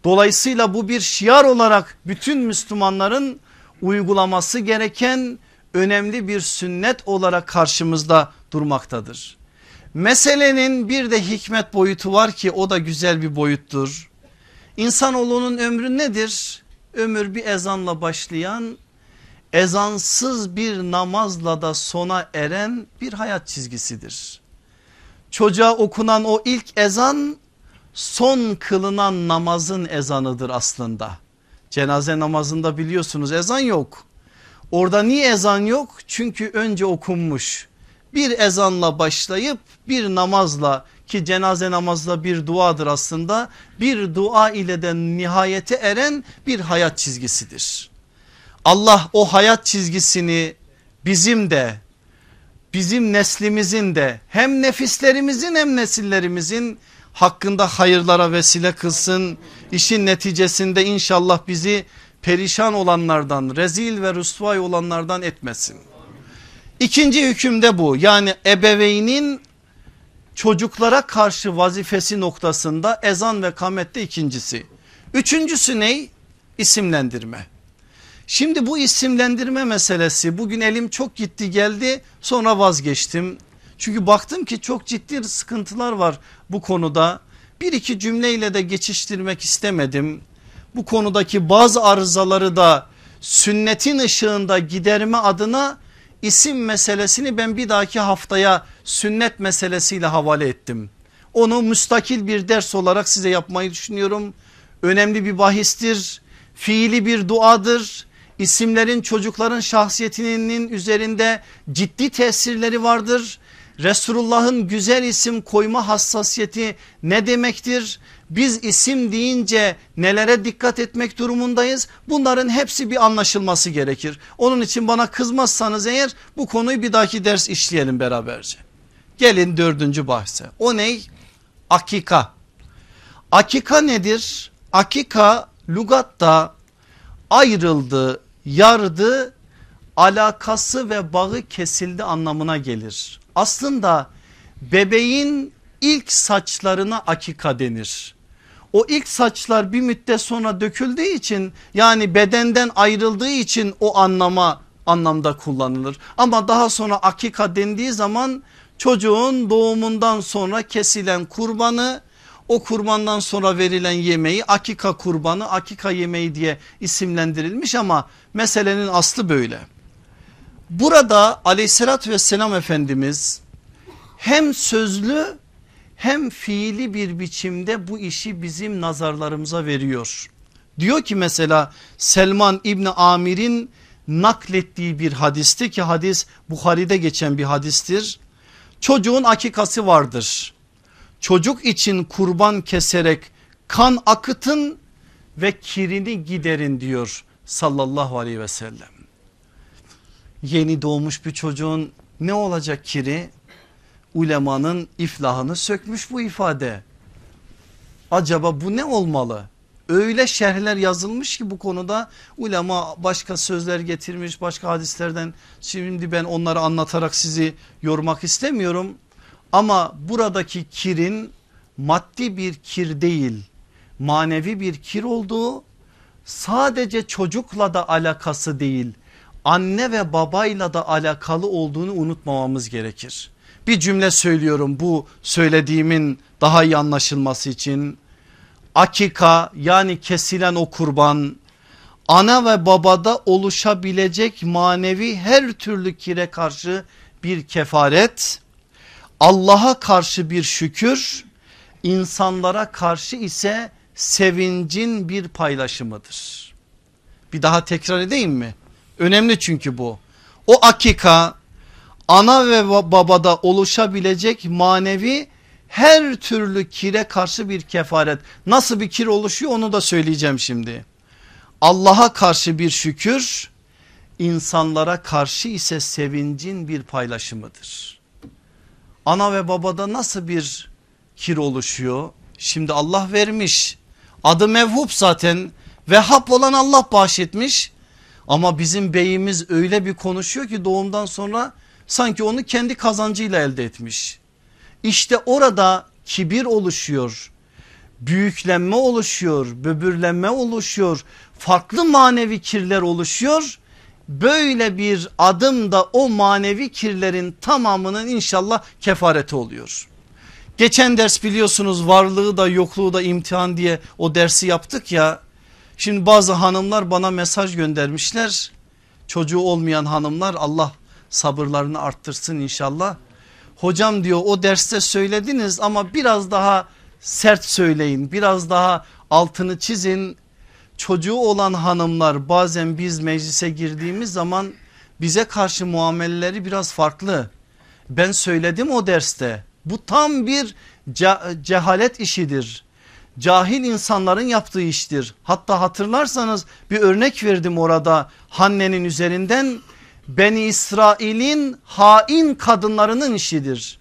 Dolayısıyla bu bir şiar olarak bütün Müslümanların uygulaması gereken önemli bir sünnet olarak karşımızda durmaktadır. Meselenin bir de hikmet boyutu var ki o da güzel bir boyuttur. İnsanoğlunun ömrü nedir? Ömür bir ezanla başlayan ezansız bir namazla da sona eren bir hayat çizgisidir. Çocuğa okunan o ilk ezan son kılınan namazın ezanıdır aslında. Cenaze namazında biliyorsunuz ezan yok. Orada niye ezan yok? Çünkü önce okunmuş. Bir ezanla başlayıp bir namazla ki cenaze namazda bir duadır aslında. Bir dua ile de nihayete eren bir hayat çizgisidir. Allah o hayat çizgisini bizim de bizim neslimizin de hem nefislerimizin hem nesillerimizin hakkında hayırlara vesile kılsın. İşin neticesinde inşallah bizi perişan olanlardan rezil ve rüsvay olanlardan etmesin. İkinci hükümde bu yani ebeveynin çocuklara karşı vazifesi noktasında ezan ve kamette ikincisi. Üçüncüsü ne? İsimlendirme. Şimdi bu isimlendirme meselesi bugün elim çok gitti geldi sonra vazgeçtim. Çünkü baktım ki çok ciddi sıkıntılar var bu konuda. Bir iki cümleyle de geçiştirmek istemedim. Bu konudaki bazı arızaları da sünnetin ışığında giderme adına isim meselesini ben bir dahaki haftaya sünnet meselesiyle havale ettim. Onu müstakil bir ders olarak size yapmayı düşünüyorum. Önemli bir bahistir, fiili bir duadır isimlerin çocukların şahsiyetinin üzerinde ciddi tesirleri vardır. Resulullah'ın güzel isim koyma hassasiyeti ne demektir? Biz isim deyince nelere dikkat etmek durumundayız? Bunların hepsi bir anlaşılması gerekir. Onun için bana kızmazsanız eğer bu konuyu bir dahaki ders işleyelim beraberce. Gelin dördüncü bahse. O ney? Akika. Akika nedir? Akika lugatta ayrıldı, yardı alakası ve bağı kesildi anlamına gelir. Aslında bebeğin ilk saçlarına akika denir. O ilk saçlar bir müddet sonra döküldüğü için yani bedenden ayrıldığı için o anlama anlamda kullanılır. Ama daha sonra akika dendiği zaman çocuğun doğumundan sonra kesilen kurbanı o kurbandan sonra verilen yemeği akika kurbanı akika yemeği diye isimlendirilmiş ama meselenin aslı böyle. Burada aleyhissalatü vesselam Efendimiz hem sözlü hem fiili bir biçimde bu işi bizim nazarlarımıza veriyor. Diyor ki mesela Selman İbni Amir'in naklettiği bir hadisti ki hadis Bukhari'de geçen bir hadistir. Çocuğun akikası vardır. Çocuk için kurban keserek kan akıtın ve kirini giderin diyor sallallahu aleyhi ve sellem. Yeni doğmuş bir çocuğun ne olacak kiri? Ulemanın iflahını sökmüş bu ifade. Acaba bu ne olmalı? Öyle şerhler yazılmış ki bu konuda ulema başka sözler getirmiş başka hadislerden şimdi ben onları anlatarak sizi yormak istemiyorum. Ama buradaki kirin maddi bir kir değil manevi bir kir olduğu sadece çocukla da alakası değil anne ve babayla da alakalı olduğunu unutmamamız gerekir. Bir cümle söylüyorum bu söylediğimin daha iyi anlaşılması için. Akika yani kesilen o kurban ana ve babada oluşabilecek manevi her türlü kire karşı bir kefaret. Allah'a karşı bir şükür insanlara karşı ise sevincin bir paylaşımıdır. Bir daha tekrar edeyim mi? Önemli çünkü bu. O akika ana ve babada oluşabilecek manevi her türlü kire karşı bir kefaret. Nasıl bir kir oluşuyor onu da söyleyeceğim şimdi. Allah'a karşı bir şükür insanlara karşı ise sevincin bir paylaşımıdır. Ana ve babada nasıl bir kir oluşuyor? Şimdi Allah vermiş adı mevhup zaten Vehhab olan Allah bahşetmiş ama bizim beyimiz öyle bir konuşuyor ki doğumdan sonra sanki onu kendi kazancıyla elde etmiş. İşte orada kibir oluşuyor. Büyüklenme oluşuyor, böbürlenme oluşuyor, farklı manevi kirler oluşuyor. Böyle bir adım da o manevi kirlerin tamamının inşallah kefareti oluyor. Geçen ders biliyorsunuz varlığı da yokluğu da imtihan diye o dersi yaptık ya. Şimdi bazı hanımlar bana mesaj göndermişler. Çocuğu olmayan hanımlar Allah sabırlarını arttırsın inşallah. Hocam diyor o derste söylediniz ama biraz daha sert söyleyin biraz daha altını çizin. Çocuğu olan hanımlar bazen biz meclise girdiğimiz zaman bize karşı muameleleri biraz farklı. Ben söyledim o derste bu tam bir cehalet işidir. Cahil insanların yaptığı iştir. Hatta hatırlarsanız bir örnek verdim orada Hanne'nin üzerinden Beni İsrail'in hain kadınlarının işidir.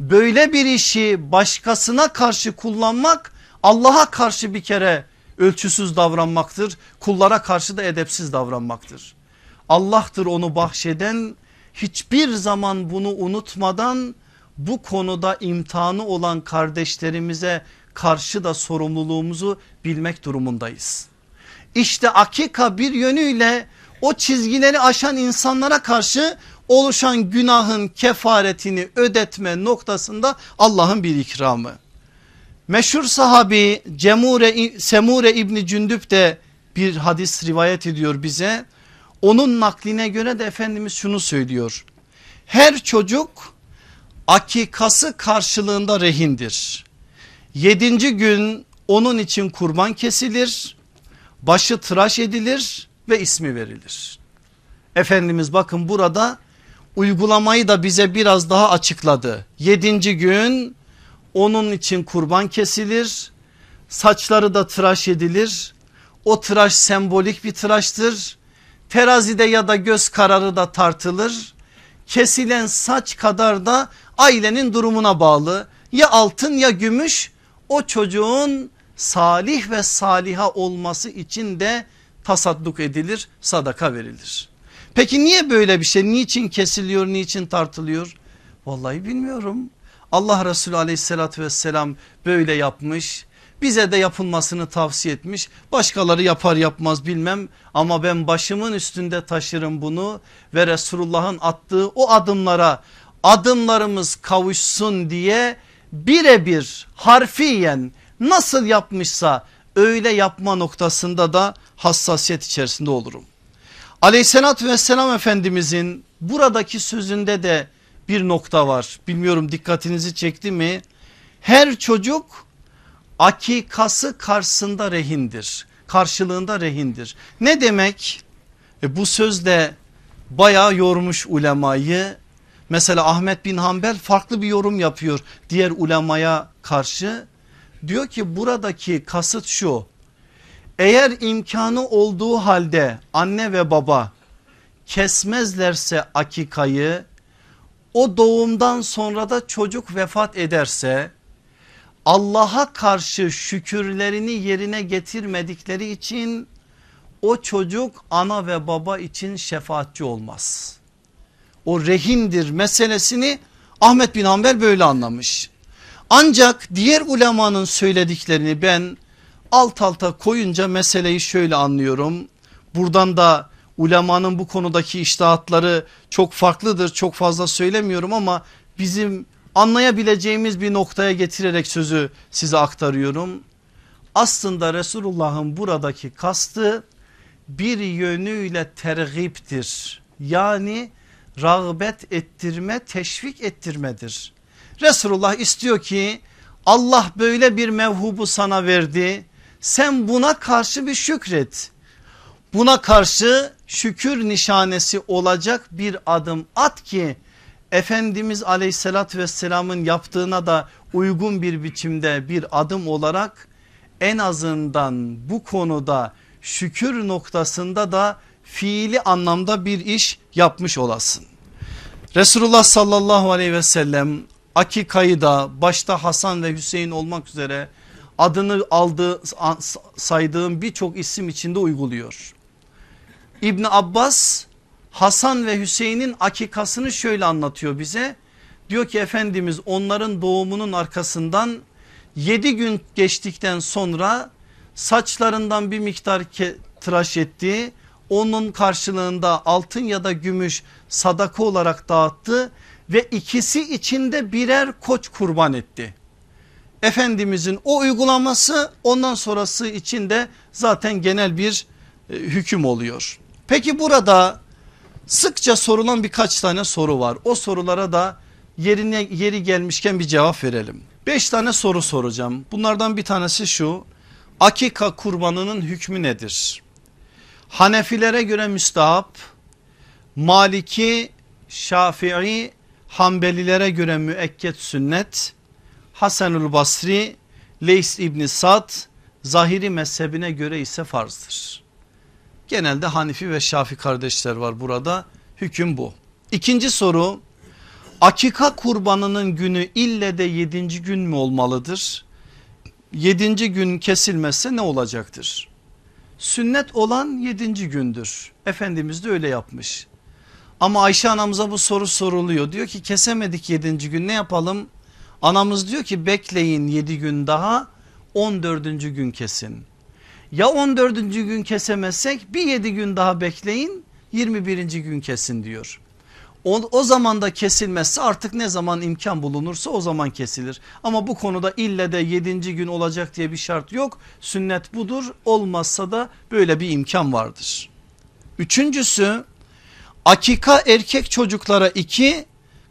Böyle bir işi başkasına karşı kullanmak Allah'a karşı bir kere ölçüsüz davranmaktır. Kullara karşı da edepsiz davranmaktır. Allah'tır onu bahşeden hiçbir zaman bunu unutmadan bu konuda imtihanı olan kardeşlerimize karşı da sorumluluğumuzu bilmek durumundayız. İşte akika bir yönüyle o çizgileri aşan insanlara karşı oluşan günahın kefaretini ödetme noktasında Allah'ın bir ikramı. Meşhur sahabi Cemure, Semure İbni Cündüp de bir hadis rivayet ediyor bize. Onun nakline göre de Efendimiz şunu söylüyor. Her çocuk akikası karşılığında rehindir. Yedinci gün onun için kurban kesilir, başı tıraş edilir ve ismi verilir. Efendimiz bakın burada uygulamayı da bize biraz daha açıkladı. Yedinci gün onun için kurban kesilir, saçları da tıraş edilir. O tıraş sembolik bir tıraştır. Terazide ya da göz kararı da tartılır. Kesilen saç kadar da ailenin durumuna bağlı ya altın ya gümüş o çocuğun salih ve saliha olması için de tasadduk edilir sadaka verilir. Peki niye böyle bir şey? Niçin kesiliyor? Niçin tartılıyor? Vallahi bilmiyorum. Allah Resulü aleyhissalatü vesselam böyle yapmış. Bize de yapılmasını tavsiye etmiş. Başkaları yapar yapmaz bilmem ama ben başımın üstünde taşırım bunu ve Resulullah'ın attığı o adımlara adımlarımız kavuşsun diye birebir harfiyen nasıl yapmışsa öyle yapma noktasında da hassasiyet içerisinde olurum. Aleyhissalatü vesselam Efendimizin buradaki sözünde de bir nokta var. Bilmiyorum dikkatinizi çekti mi? Her çocuk akikası karşısında rehindir. Karşılığında rehindir. Ne demek? E bu söz de bayağı yormuş ulemayı. Mesela Ahmet bin Hanbel farklı bir yorum yapıyor diğer ulemaya karşı. Diyor ki buradaki kasıt şu. Eğer imkanı olduğu halde anne ve baba kesmezlerse akikayı o doğumdan sonra da çocuk vefat ederse Allah'a karşı şükürlerini yerine getirmedikleri için o çocuk ana ve baba için şefaatçi olmaz. O rehindir meselesini Ahmet bin Hanbel böyle anlamış. Ancak diğer ulemanın söylediklerini ben alt alta koyunca meseleyi şöyle anlıyorum. Buradan da ulemanın bu konudaki iştahatları çok farklıdır çok fazla söylemiyorum ama bizim anlayabileceğimiz bir noktaya getirerek sözü size aktarıyorum. Aslında Resulullah'ın buradaki kastı bir yönüyle tergiptir. Yani rağbet ettirme teşvik ettirmedir. Resulullah istiyor ki Allah böyle bir mevhubu sana verdi. Sen buna karşı bir şükret. Buna karşı şükür nişanesi olacak bir adım at ki Efendimiz aleyhissalatü vesselamın yaptığına da uygun bir biçimde bir adım olarak en azından bu konuda şükür noktasında da fiili anlamda bir iş yapmış olasın. Resulullah sallallahu aleyhi ve sellem akikayı da başta Hasan ve Hüseyin olmak üzere adını aldığı saydığım birçok isim içinde uyguluyor. İbni Abbas Hasan ve Hüseyin'in akikasını şöyle anlatıyor bize. Diyor ki Efendimiz onların doğumunun arkasından 7 gün geçtikten sonra saçlarından bir miktar tıraş etti. Onun karşılığında altın ya da gümüş sadaka olarak dağıttı ve ikisi içinde birer koç kurban etti. Efendimizin o uygulaması ondan sonrası içinde zaten genel bir e, hüküm oluyor. Peki burada sıkça sorulan birkaç tane soru var. O sorulara da yerine yeri gelmişken bir cevap verelim. Beş tane soru soracağım. Bunlardan bir tanesi şu. Akika kurbanının hükmü nedir? Hanefilere göre müstahap, Maliki, Şafii, Hanbelilere göre müekket sünnet, Hasanul Basri, Leys İbni Sad, Zahiri mezhebine göre ise farzdır. Genelde Hanifi ve Şafi kardeşler var burada. Hüküm bu. İkinci soru akika kurbanının günü ille de yedinci gün mü olmalıdır? Yedinci gün kesilmezse ne olacaktır? Sünnet olan yedinci gündür. Efendimiz de öyle yapmış. Ama Ayşe anamıza bu soru soruluyor. Diyor ki kesemedik yedinci gün ne yapalım? Anamız diyor ki bekleyin yedi gün daha on dördüncü gün kesin. Ya 14. gün kesemezsek bir 7 gün daha bekleyin 21. gün kesin diyor. O, o zaman da kesilmezse artık ne zaman imkan bulunursa o zaman kesilir. Ama bu konuda ille de 7. gün olacak diye bir şart yok. Sünnet budur olmazsa da böyle bir imkan vardır. Üçüncüsü akika erkek çocuklara iki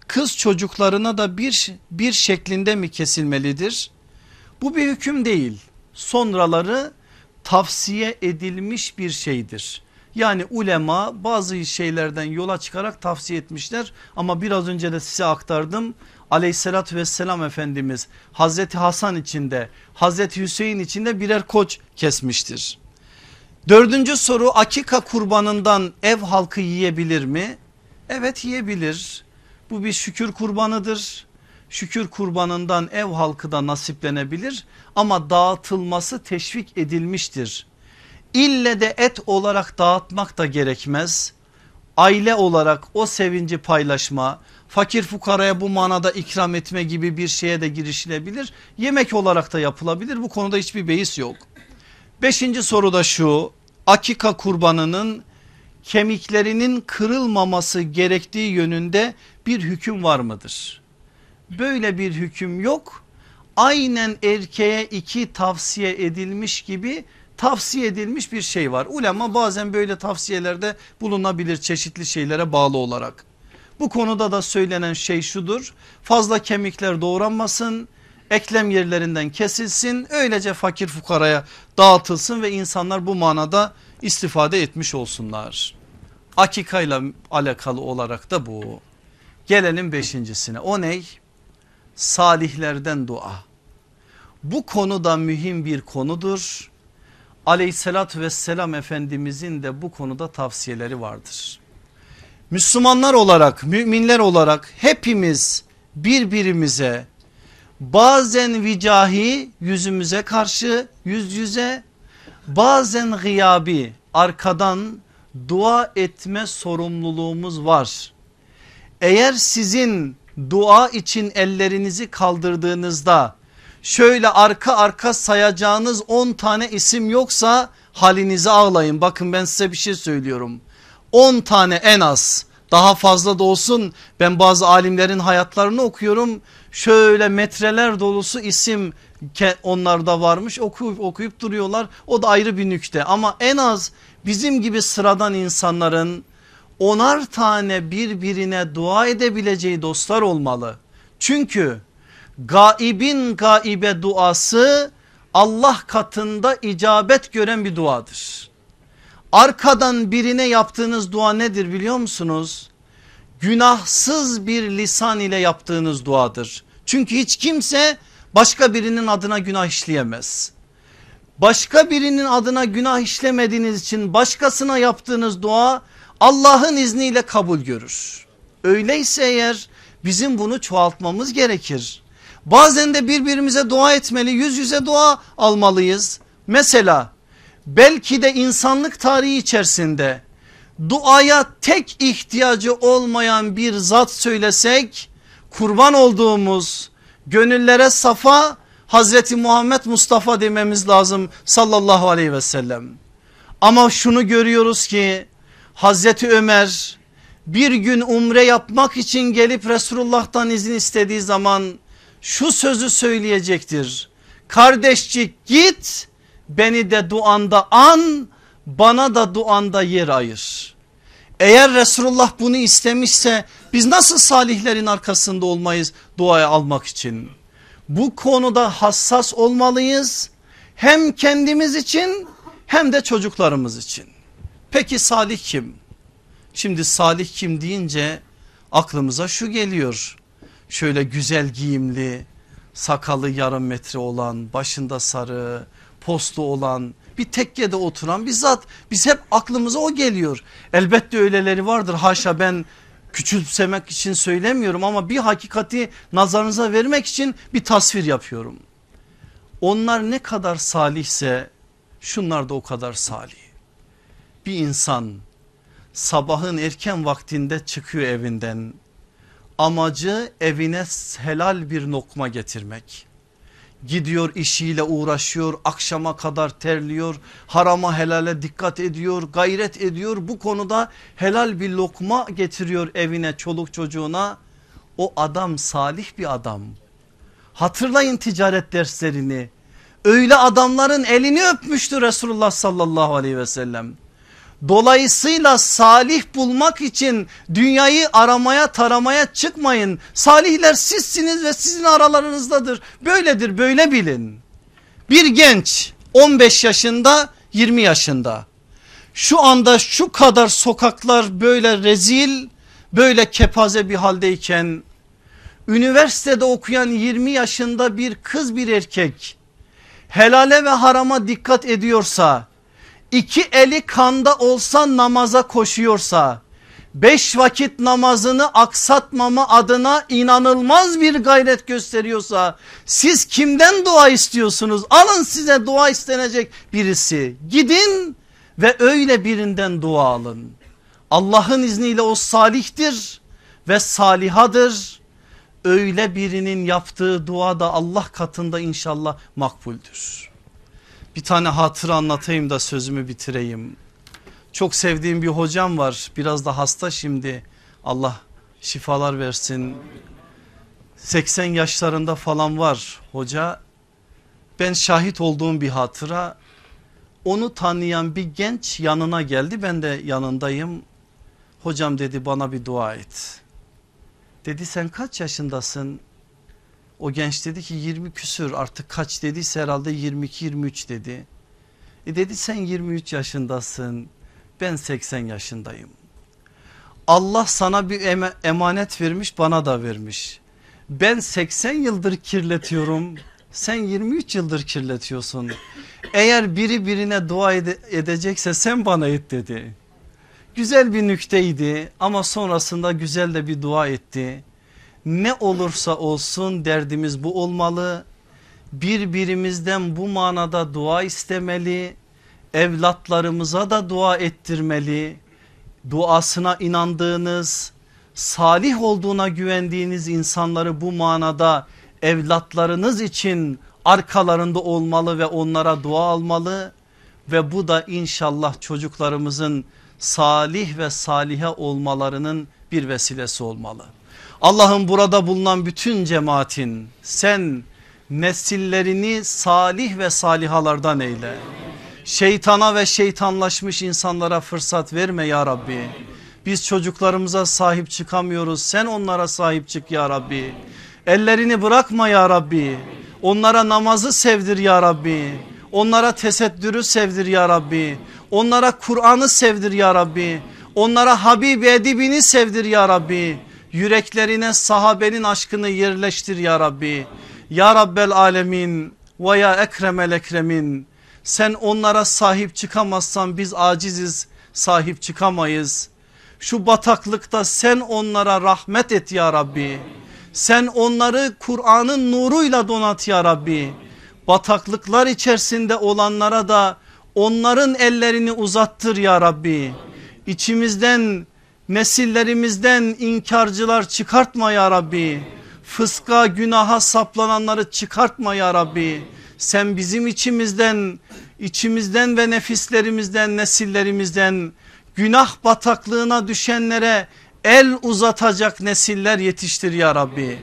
kız çocuklarına da bir, bir şeklinde mi kesilmelidir? Bu bir hüküm değil. Sonraları tavsiye edilmiş bir şeydir. Yani ulema bazı şeylerden yola çıkarak tavsiye etmişler ama biraz önce de size aktardım. Aleyhissalatü vesselam Efendimiz Hazreti Hasan içinde Hazreti Hüseyin içinde birer koç kesmiştir. Dördüncü soru akika kurbanından ev halkı yiyebilir mi? Evet yiyebilir. Bu bir şükür kurbanıdır şükür kurbanından ev halkı da nasiplenebilir ama dağıtılması teşvik edilmiştir. İlle de et olarak dağıtmak da gerekmez. aile olarak o sevinci paylaşma, fakir fukaraya bu manada ikram etme gibi bir şeye de girişilebilir. Yemek olarak da yapılabilir bu konuda hiçbir beis yok. Beşinci soru da şu akika kurbanının kemiklerinin kırılmaması gerektiği yönünde bir hüküm var mıdır? Böyle bir hüküm yok. Aynen erkeğe iki tavsiye edilmiş gibi tavsiye edilmiş bir şey var. Ulema bazen böyle tavsiyelerde bulunabilir çeşitli şeylere bağlı olarak. Bu konuda da söylenen şey şudur fazla kemikler doğranmasın eklem yerlerinden kesilsin öylece fakir fukaraya dağıtılsın ve insanlar bu manada istifade etmiş olsunlar. Akika ile alakalı olarak da bu. Gelelim beşincisine o ney? Salihlerden dua. Bu konu da mühim bir konudur. Aleyhissalatü vesselam Efendimizin de bu konuda tavsiyeleri vardır. Müslümanlar olarak müminler olarak hepimiz birbirimize bazen vicahi yüzümüze karşı yüz yüze bazen gıyabi arkadan dua etme sorumluluğumuz var. Eğer sizin dua için ellerinizi kaldırdığınızda şöyle arka arka sayacağınız 10 tane isim yoksa halinizi ağlayın. Bakın ben size bir şey söylüyorum. 10 tane en az daha fazla da olsun ben bazı alimlerin hayatlarını okuyorum. Şöyle metreler dolusu isim onlarda varmış okuyup okuyup duruyorlar o da ayrı bir nükte ama en az bizim gibi sıradan insanların onar tane birbirine dua edebileceği dostlar olmalı. Çünkü gaibin gaibe duası Allah katında icabet gören bir duadır. Arkadan birine yaptığınız dua nedir biliyor musunuz? Günahsız bir lisan ile yaptığınız duadır. Çünkü hiç kimse başka birinin adına günah işleyemez. Başka birinin adına günah işlemediğiniz için başkasına yaptığınız dua Allah'ın izniyle kabul görür. Öyleyse eğer bizim bunu çoğaltmamız gerekir. Bazen de birbirimize dua etmeli yüz yüze dua almalıyız. Mesela belki de insanlık tarihi içerisinde duaya tek ihtiyacı olmayan bir zat söylesek kurban olduğumuz gönüllere safa Hazreti Muhammed Mustafa dememiz lazım sallallahu aleyhi ve sellem. Ama şunu görüyoruz ki Hazreti Ömer bir gün umre yapmak için gelip Resulullah'tan izin istediği zaman şu sözü söyleyecektir. Kardeşçik git beni de duanda an bana da duanda yer ayır. Eğer Resulullah bunu istemişse biz nasıl salihlerin arkasında olmayız duaya almak için? Bu konuda hassas olmalıyız. Hem kendimiz için hem de çocuklarımız için. Peki salih kim? Şimdi salih kim deyince aklımıza şu geliyor. Şöyle güzel giyimli, sakalı yarım metre olan, başında sarı, postu olan, bir tekkede oturan bir zat. Biz hep aklımıza o geliyor. Elbette öyleleri vardır haşa ben küçümsemek için söylemiyorum ama bir hakikati nazarınıza vermek için bir tasvir yapıyorum. Onlar ne kadar salihse şunlar da o kadar salih. Bir insan sabahın erken vaktinde çıkıyor evinden. Amacı evine helal bir lokma getirmek. Gidiyor işiyle uğraşıyor akşama kadar terliyor harama helale dikkat ediyor gayret ediyor. Bu konuda helal bir lokma getiriyor evine çoluk çocuğuna. O adam salih bir adam. Hatırlayın ticaret derslerini. Öyle adamların elini öpmüştü Resulullah sallallahu aleyhi ve sellem Dolayısıyla salih bulmak için dünyayı aramaya taramaya çıkmayın. Salihler sizsiniz ve sizin aralarınızdadır. Böyledir böyle bilin. Bir genç 15 yaşında 20 yaşında şu anda şu kadar sokaklar böyle rezil böyle kepaze bir haldeyken üniversitede okuyan 20 yaşında bir kız bir erkek helale ve harama dikkat ediyorsa iki eli kanda olsa namaza koşuyorsa beş vakit namazını aksatmama adına inanılmaz bir gayret gösteriyorsa siz kimden dua istiyorsunuz? Alın size dua istenecek birisi gidin ve öyle birinden dua alın. Allah'ın izniyle o salihtir ve salihadır. Öyle birinin yaptığı dua da Allah katında inşallah makbuldür. Bir tane hatıra anlatayım da sözümü bitireyim. Çok sevdiğim bir hocam var biraz da hasta şimdi Allah şifalar versin. 80 yaşlarında falan var hoca. Ben şahit olduğum bir hatıra onu tanıyan bir genç yanına geldi ben de yanındayım. Hocam dedi bana bir dua et. Dedi sen kaç yaşındasın? O genç dedi ki 20 küsür artık kaç dediyse herhalde 22-23 dedi. E dedi sen 23 yaşındasın ben 80 yaşındayım. Allah sana bir emanet vermiş bana da vermiş. Ben 80 yıldır kirletiyorum sen 23 yıldır kirletiyorsun. Eğer biri birine dua ede edecekse sen bana et dedi. Güzel bir nükteydi ama sonrasında güzel de bir dua etti. Ne olursa olsun derdimiz bu olmalı. Birbirimizden bu manada dua istemeli. Evlatlarımıza da dua ettirmeli. Duasına inandığınız, salih olduğuna güvendiğiniz insanları bu manada evlatlarınız için arkalarında olmalı ve onlara dua almalı ve bu da inşallah çocuklarımızın salih ve salihe olmalarının bir vesilesi olmalı. Allah'ın burada bulunan bütün cemaatin sen nesillerini salih ve salihalardan eyle. Şeytana ve şeytanlaşmış insanlara fırsat verme ya Rabbi. Biz çocuklarımıza sahip çıkamıyoruz sen onlara sahip çık ya Rabbi. Ellerini bırakma ya Rabbi. Onlara namazı sevdir ya Rabbi. Onlara tesettürü sevdir ya Rabbi. Onlara Kur'an'ı sevdir ya Rabbi. Onlara Habibi Edibini sevdir ya Rabbi. Yüreklerine sahabenin aşkını yerleştir ya Rabbi. Ya Rabbel Alemin ve ya Ekremel Ekremin. Sen onlara sahip çıkamazsan biz aciziz sahip çıkamayız. Şu bataklıkta sen onlara rahmet et ya Rabbi. Sen onları Kur'an'ın nuruyla donat ya Rabbi. Bataklıklar içerisinde olanlara da onların ellerini uzattır ya Rabbi. İçimizden nesillerimizden inkarcılar çıkartma ya Rabbi. Fıska günaha saplananları çıkartma ya Rabbi. Sen bizim içimizden içimizden ve nefislerimizden nesillerimizden günah bataklığına düşenlere el uzatacak nesiller yetiştir ya Rabbi.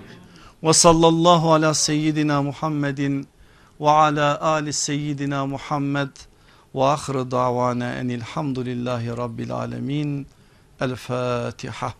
Ve sallallahu ala seyyidina Muhammedin ve ala ali seyyidina Muhammed ve ahire davana enilhamdülillahi rabbil alemin. El Fatiha.